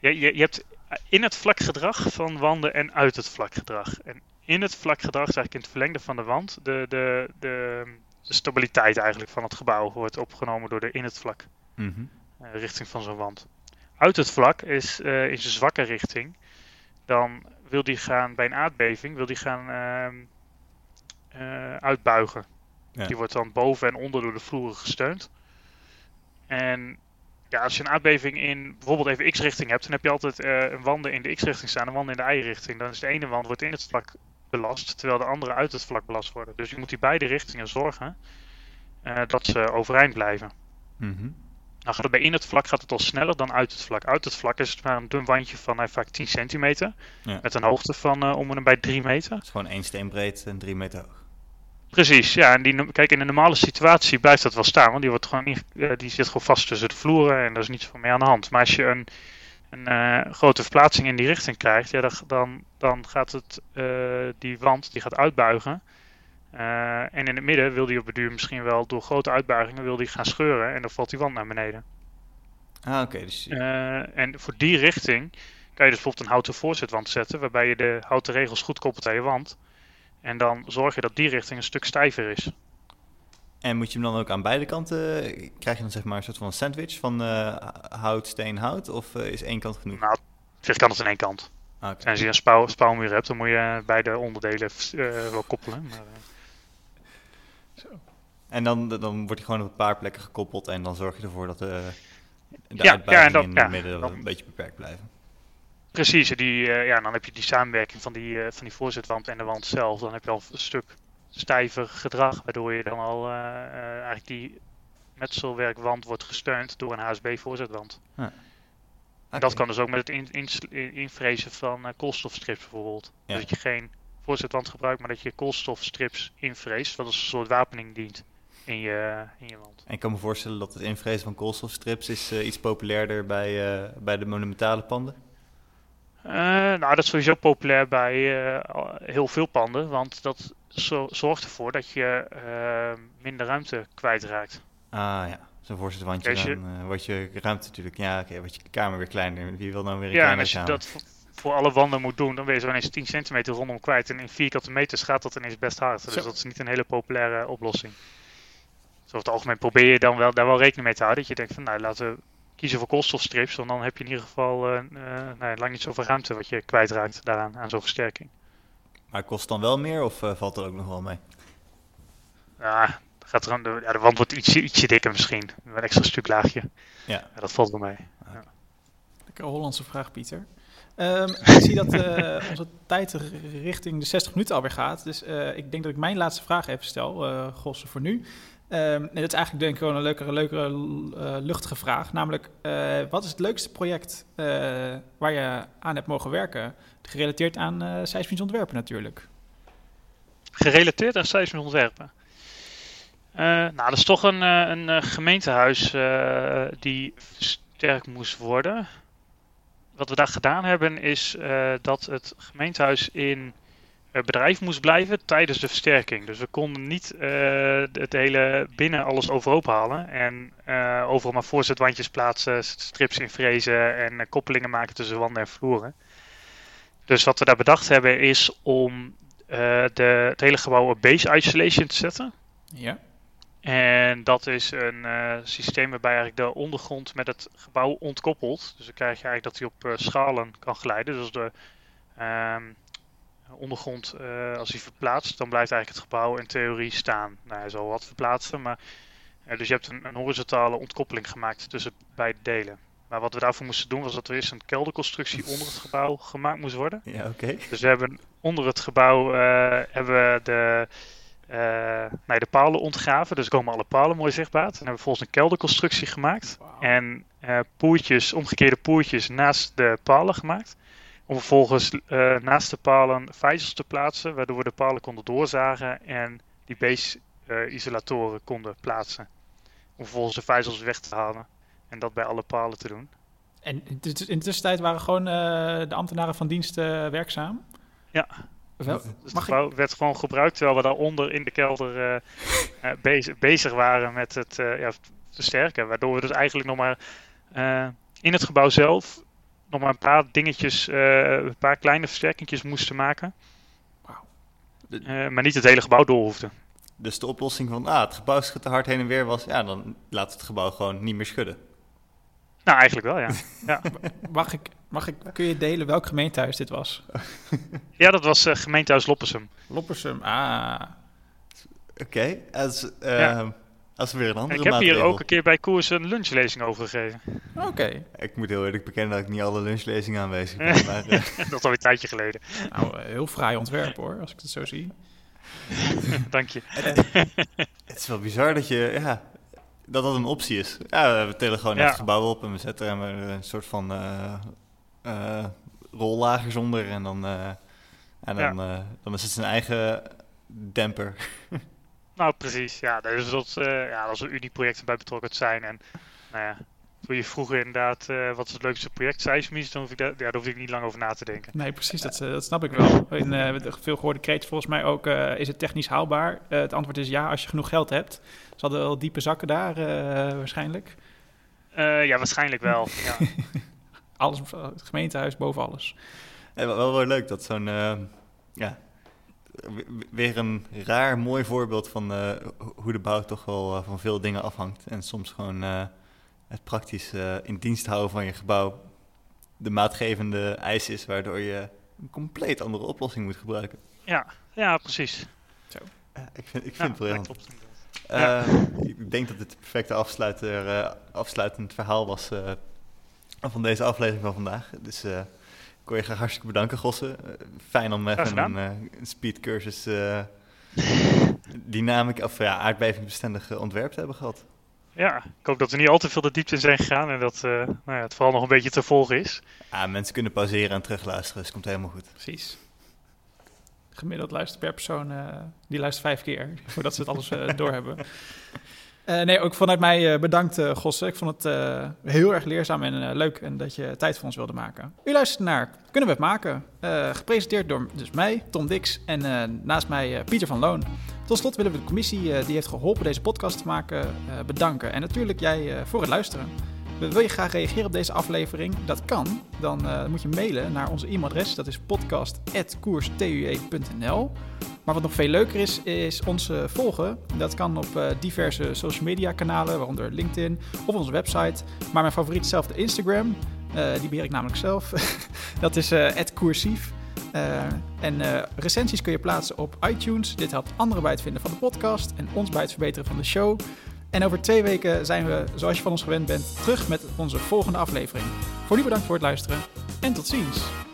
je, je, je hebt in het vlakgedrag van wanden en uit het vlakgedrag. En in het vlakgedrag, zeg ik in het verlengde van de wand, de, de, de, de stabiliteit eigenlijk van het gebouw wordt opgenomen door de in het vlak. Mm -hmm. uh, richting van zo'n wand. Uit het vlak is uh, in zijn zwakke richting. Dan wil die gaan bij een aardbeving, wil die gaan uh, uitbuigen. Ja. Die wordt dan boven en onder door de vloeren gesteund. En ja, als je een aardbeving in bijvoorbeeld even x-richting hebt, dan heb je altijd een wanden in de x-richting staan en wanden in de y-richting. Dan is de ene wand wordt in het vlak belast, terwijl de andere uit het vlak belast worden. Dus je moet die beide richtingen zorgen dat ze overeind blijven. Mm -hmm. Nou, gaat het bij in het vlak gaat het al sneller dan uit het vlak. Uit het vlak is het maar een dun wandje van uh, vaak 10 centimeter. Ja. Met een hoogte van uh, om en bij 3 meter. Het is gewoon één steen breed en 3 meter hoog. Precies, ja. En die, kijk, in een normale situatie blijft dat wel staan. Want die, wordt gewoon in, uh, die zit gewoon vast tussen de vloeren en daar is niets van mee aan de hand. Maar als je een, een grote verplaatsing in die richting krijgt, ja, dan, dan gaat het, die wand die gaat uitbuigen. Uh, en in het midden wil die op het duur misschien wel door grote uitbuigingen wil die gaan scheuren en dan valt die wand naar beneden. Ah, oké. dus... En voor die richting kan je dus bijvoorbeeld een houten voorzetwand zetten, waarbij je de houten regels goed koppelt aan je wand. En dan zorg je dat die richting een stuk stijver is. En moet je hem dan ook aan beide kanten, krijg je dan zeg maar een soort van sandwich van uh, hout, steen, hout? Of is één kant genoeg? Nou, zich kan het in één kant. Ah, okay. En als je een spouw, spouwmuur hebt, dan moet je beide onderdelen wel koppelen. Maar, zo. En dan, dan wordt hij gewoon op een paar plekken gekoppeld en dan zorg je ervoor dat de, de ja, ja, dan, in het midden dan, een beetje beperkt blijven. Precies, die, uh, ja, dan heb je die samenwerking van die, uh, van die voorzetwand en de wand zelf. Dan heb je al een stuk stijver gedrag, waardoor je dan al uh, eigenlijk die metselwerkwand wordt gesteund door een HSB voorzetwand. Ja. En dat kan dus ook met het in, in, invrezen van koolstofstrips bijvoorbeeld. Ja. Dus dat je geen voorzetwand gebruikt, maar dat je koolstofstrips invreest, wat als een soort wapening dient in je, in je wand. En ik kan me voorstellen dat het invrezen van koolstofstrips is uh, iets populairder bij, uh, bij de monumentale panden. Uh, nou, dat is sowieso populair bij heel veel panden, want dat zo, zorgt ervoor dat je minder ruimte kwijtraakt. Ah ja, zo'n voorzetwandje, Als je- dan uh, wordt je ruimte natuurlijk, ja oké, wordt je kamer weer kleiner. Wie wil nou weer een Ja, en kleine als je kamer? dat voor, alle wanden moet doen, dan ben je zo ineens 10 centimeter rondom kwijt. En in vierkante meters gaat dat ineens best hard. Dus dat is niet een hele populaire oplossing. Dus over het algemeen probeer je dan wel, daar wel rekening mee te houden. Dat je denkt van, nou, laten we kiezen voor koolstofstrips. Want dan heb je in ieder geval eh, eh, nou, lang niet zoveel ruimte wat je kwijtraakt daaraan, aan zo'n versterking. Maar kost het dan wel meer of uh, valt er ook nog wel mee? Ja, gaat er aan de, ja, de wand wordt ietsje, ietsje dikker misschien. Een extra stuk laagje. Ja. dat valt wel mee. Lekker Hollandse vraag, Pieter. Um, [LAUGHS] ik zie dat uh, onze tijd richting de 60 minuten alweer gaat. Dus uh, ik denk dat ik mijn laatste vraag even stel, uh, Gosse, voor nu. En dat is eigenlijk denk ik gewoon een leukere, leukere luchtige vraag. Namelijk, wat is het leukste project waar je aan hebt mogen werken? Gerelateerd aan uh, seismisch ontwerpen natuurlijk. Gerelateerd aan seismisch ontwerpen? Nou, dat is toch een, een, een gemeentehuis uh, die versterkt moest worden. Wat we daar gedaan hebben is dat het gemeentehuis in bedrijf moest blijven tijdens de versterking. Dus we konden niet het hele binnen alles overhoop halen en overal maar voorzetwandjes plaatsen, strips invrezen en koppelingen maken tussen wanden en vloeren. Dus wat we daar bedacht hebben is om de, het hele gebouw op base isolation te zetten. Ja. En dat is een uh, systeem waarbij eigenlijk de ondergrond met het gebouw ontkoppelt. Dus dan krijg je eigenlijk dat hij op uh, schalen kan glijden. Dus de uh, ondergrond, uh, als hij verplaatst, dan blijft eigenlijk het gebouw in theorie staan. Nou, hij zal wat verplaatsen, maar dus je hebt een, een, horizontale ontkoppeling gemaakt tussen beide delen. Maar wat we daarvoor moesten doen was dat er eerst een kelderconstructie [LAUGHS] onder het gebouw gemaakt moest worden. Ja, oké. Okay. Dus we hebben onder het gebouw uh, hebben we de, uh, nee, de palen ontgraven. Dus komen alle palen mooi zichtbaar. En hebben we volgens een kelderconstructie gemaakt. Wow. En uh, poertjes, omgekeerde poertjes naast de palen gemaakt. Om vervolgens uh, naast de palen vijzels te plaatsen. Waardoor we de palen konden doorzagen en die base-isolatoren konden plaatsen. Om vervolgens de vijzels weg te halen. En dat bij alle palen te doen. En in de tussentijd waren gewoon uh, de ambtenaren van dienst werkzaam? Ja. Wel, dus het gebouw werd gewoon gebruikt terwijl we daaronder in de kelder uh, bezig, bezig, waren met het ja, versterken. Waardoor we dus eigenlijk nog maar in het gebouw zelf nog maar een paar dingetjes, een paar kleine versterkingjes moesten maken. Wow. maar niet het hele gebouw door hoefden. Dus de oplossing van, ah, het gebouw schudt te hard heen en weer was, ja, dan laat het gebouw gewoon niet meer schudden. Nou, eigenlijk wel, ja. [LAUGHS] ja. Mag ik, mag ik, kun je delen welk gemeentehuis dit was? [LAUGHS] ja, dat was uh, gemeentehuis Loppersum. Loppersum, ah. Oké, okay. als, uh, ja. Als weer een andere Ik heb maatregel. hier ook een keer bij koers een lunchlezing over gegeven. Oké. Okay. Ik moet heel eerlijk bekennen dat ik niet alle lunchlezingen aanwezig ben. [LAUGHS] maar, uh... dat is alweer een tijdje geleden. Nou, heel fraai ontwerp hoor, als ik het zo zie. [LAUGHS] Dank je. het is wel bizar dat je, ja, dat dat een optie is. Ja, we tellen gewoon Ja. het gebouw op en we zetten er een soort van eh eh, rollagers onder en dan, eh, en dan, eh, dan is het zijn eigen demper. [LAUGHS] Nou, precies. Ja, dus dat, eh ja, dat is een unie project bij betrokken zijn. En nou ja, toen je vroeger inderdaad, eh, wat is het leukste project, seismisch, dan hoef ik, daar, ja, daar hoef ik niet lang over na te denken. Nee, precies, dat, eh, dat snap ik wel. In uh, de veel gehoorde kreet volgens mij ook, uh, is het technisch haalbaar? Uh, het antwoord is ja, als je genoeg geld hebt. Ze hadden wel diepe zakken daar waarschijnlijk. ja, waarschijnlijk wel, ja. [LAUGHS] alles, het gemeentehuis boven alles. Ja, wel, wel leuk dat zo'n, ja, weer een raar mooi voorbeeld van hoe de bouw toch wel van veel dingen afhangt. En soms gewoon het praktisch uh, in dienst houden van je gebouw de maatgevende eis is, waardoor je een compleet andere oplossing moet gebruiken. Ja, ja precies. Zo. Uh, ik vind, ik vind het briljant. Uh, ja. Ik denk dat dit het perfecte afsluiter, afsluitend verhaal was van deze aflevering van vandaag. Dus ik wil je graag hartstikke bedanken, Gosse. fijn om even een, een speedcursus dynamic of ja, aardbevingsbestendige ontwerp te hebben gehad. Ja, ik hoop dat we niet al te veel de diepte in zijn gegaan en dat nou ja, het vooral nog een beetje te volgen is. Ja, mensen kunnen pauzeren en terugluisteren, dus het komt helemaal goed. Precies. Gemiddeld luistert per persoon, die luistert vijf keer, [LAUGHS] voordat ze het alles doorhebben. Uh, nee, ook vanuit mij uh, bedankt, uh, Gosse. Ik vond het heel erg leerzaam en leuk en dat je tijd voor ons wilde maken. U luistert naar Kunnen we het maken? gepresenteerd door dus mij, Tom Dix en naast mij Pieter van Loon. Tot slot willen we de commissie die heeft geholpen deze podcast te maken bedanken. En natuurlijk jij voor het luisteren. Wil je graag reageren op deze aflevering? Dat kan. Dan moet je mailen naar onze e-mailadres. Dat is podcast.koerstue.nl maar wat nog veel leuker is, is ons volgen. Dat kan op uh, diverse social media kanalen, waaronder LinkedIn of onze website. Maar mijn favoriet is zelf de Instagram. Uh, die beheer ik namelijk zelf. [LAUGHS] dat is uh, @coursief. en recensies kun je plaatsen op iTunes. Dit helpt anderen bij het vinden van de podcast en ons bij het verbeteren van de show. En over twee weken zijn we, zoals je van ons gewend bent, terug met onze volgende aflevering. Voor nu bedankt voor het luisteren en tot ziens.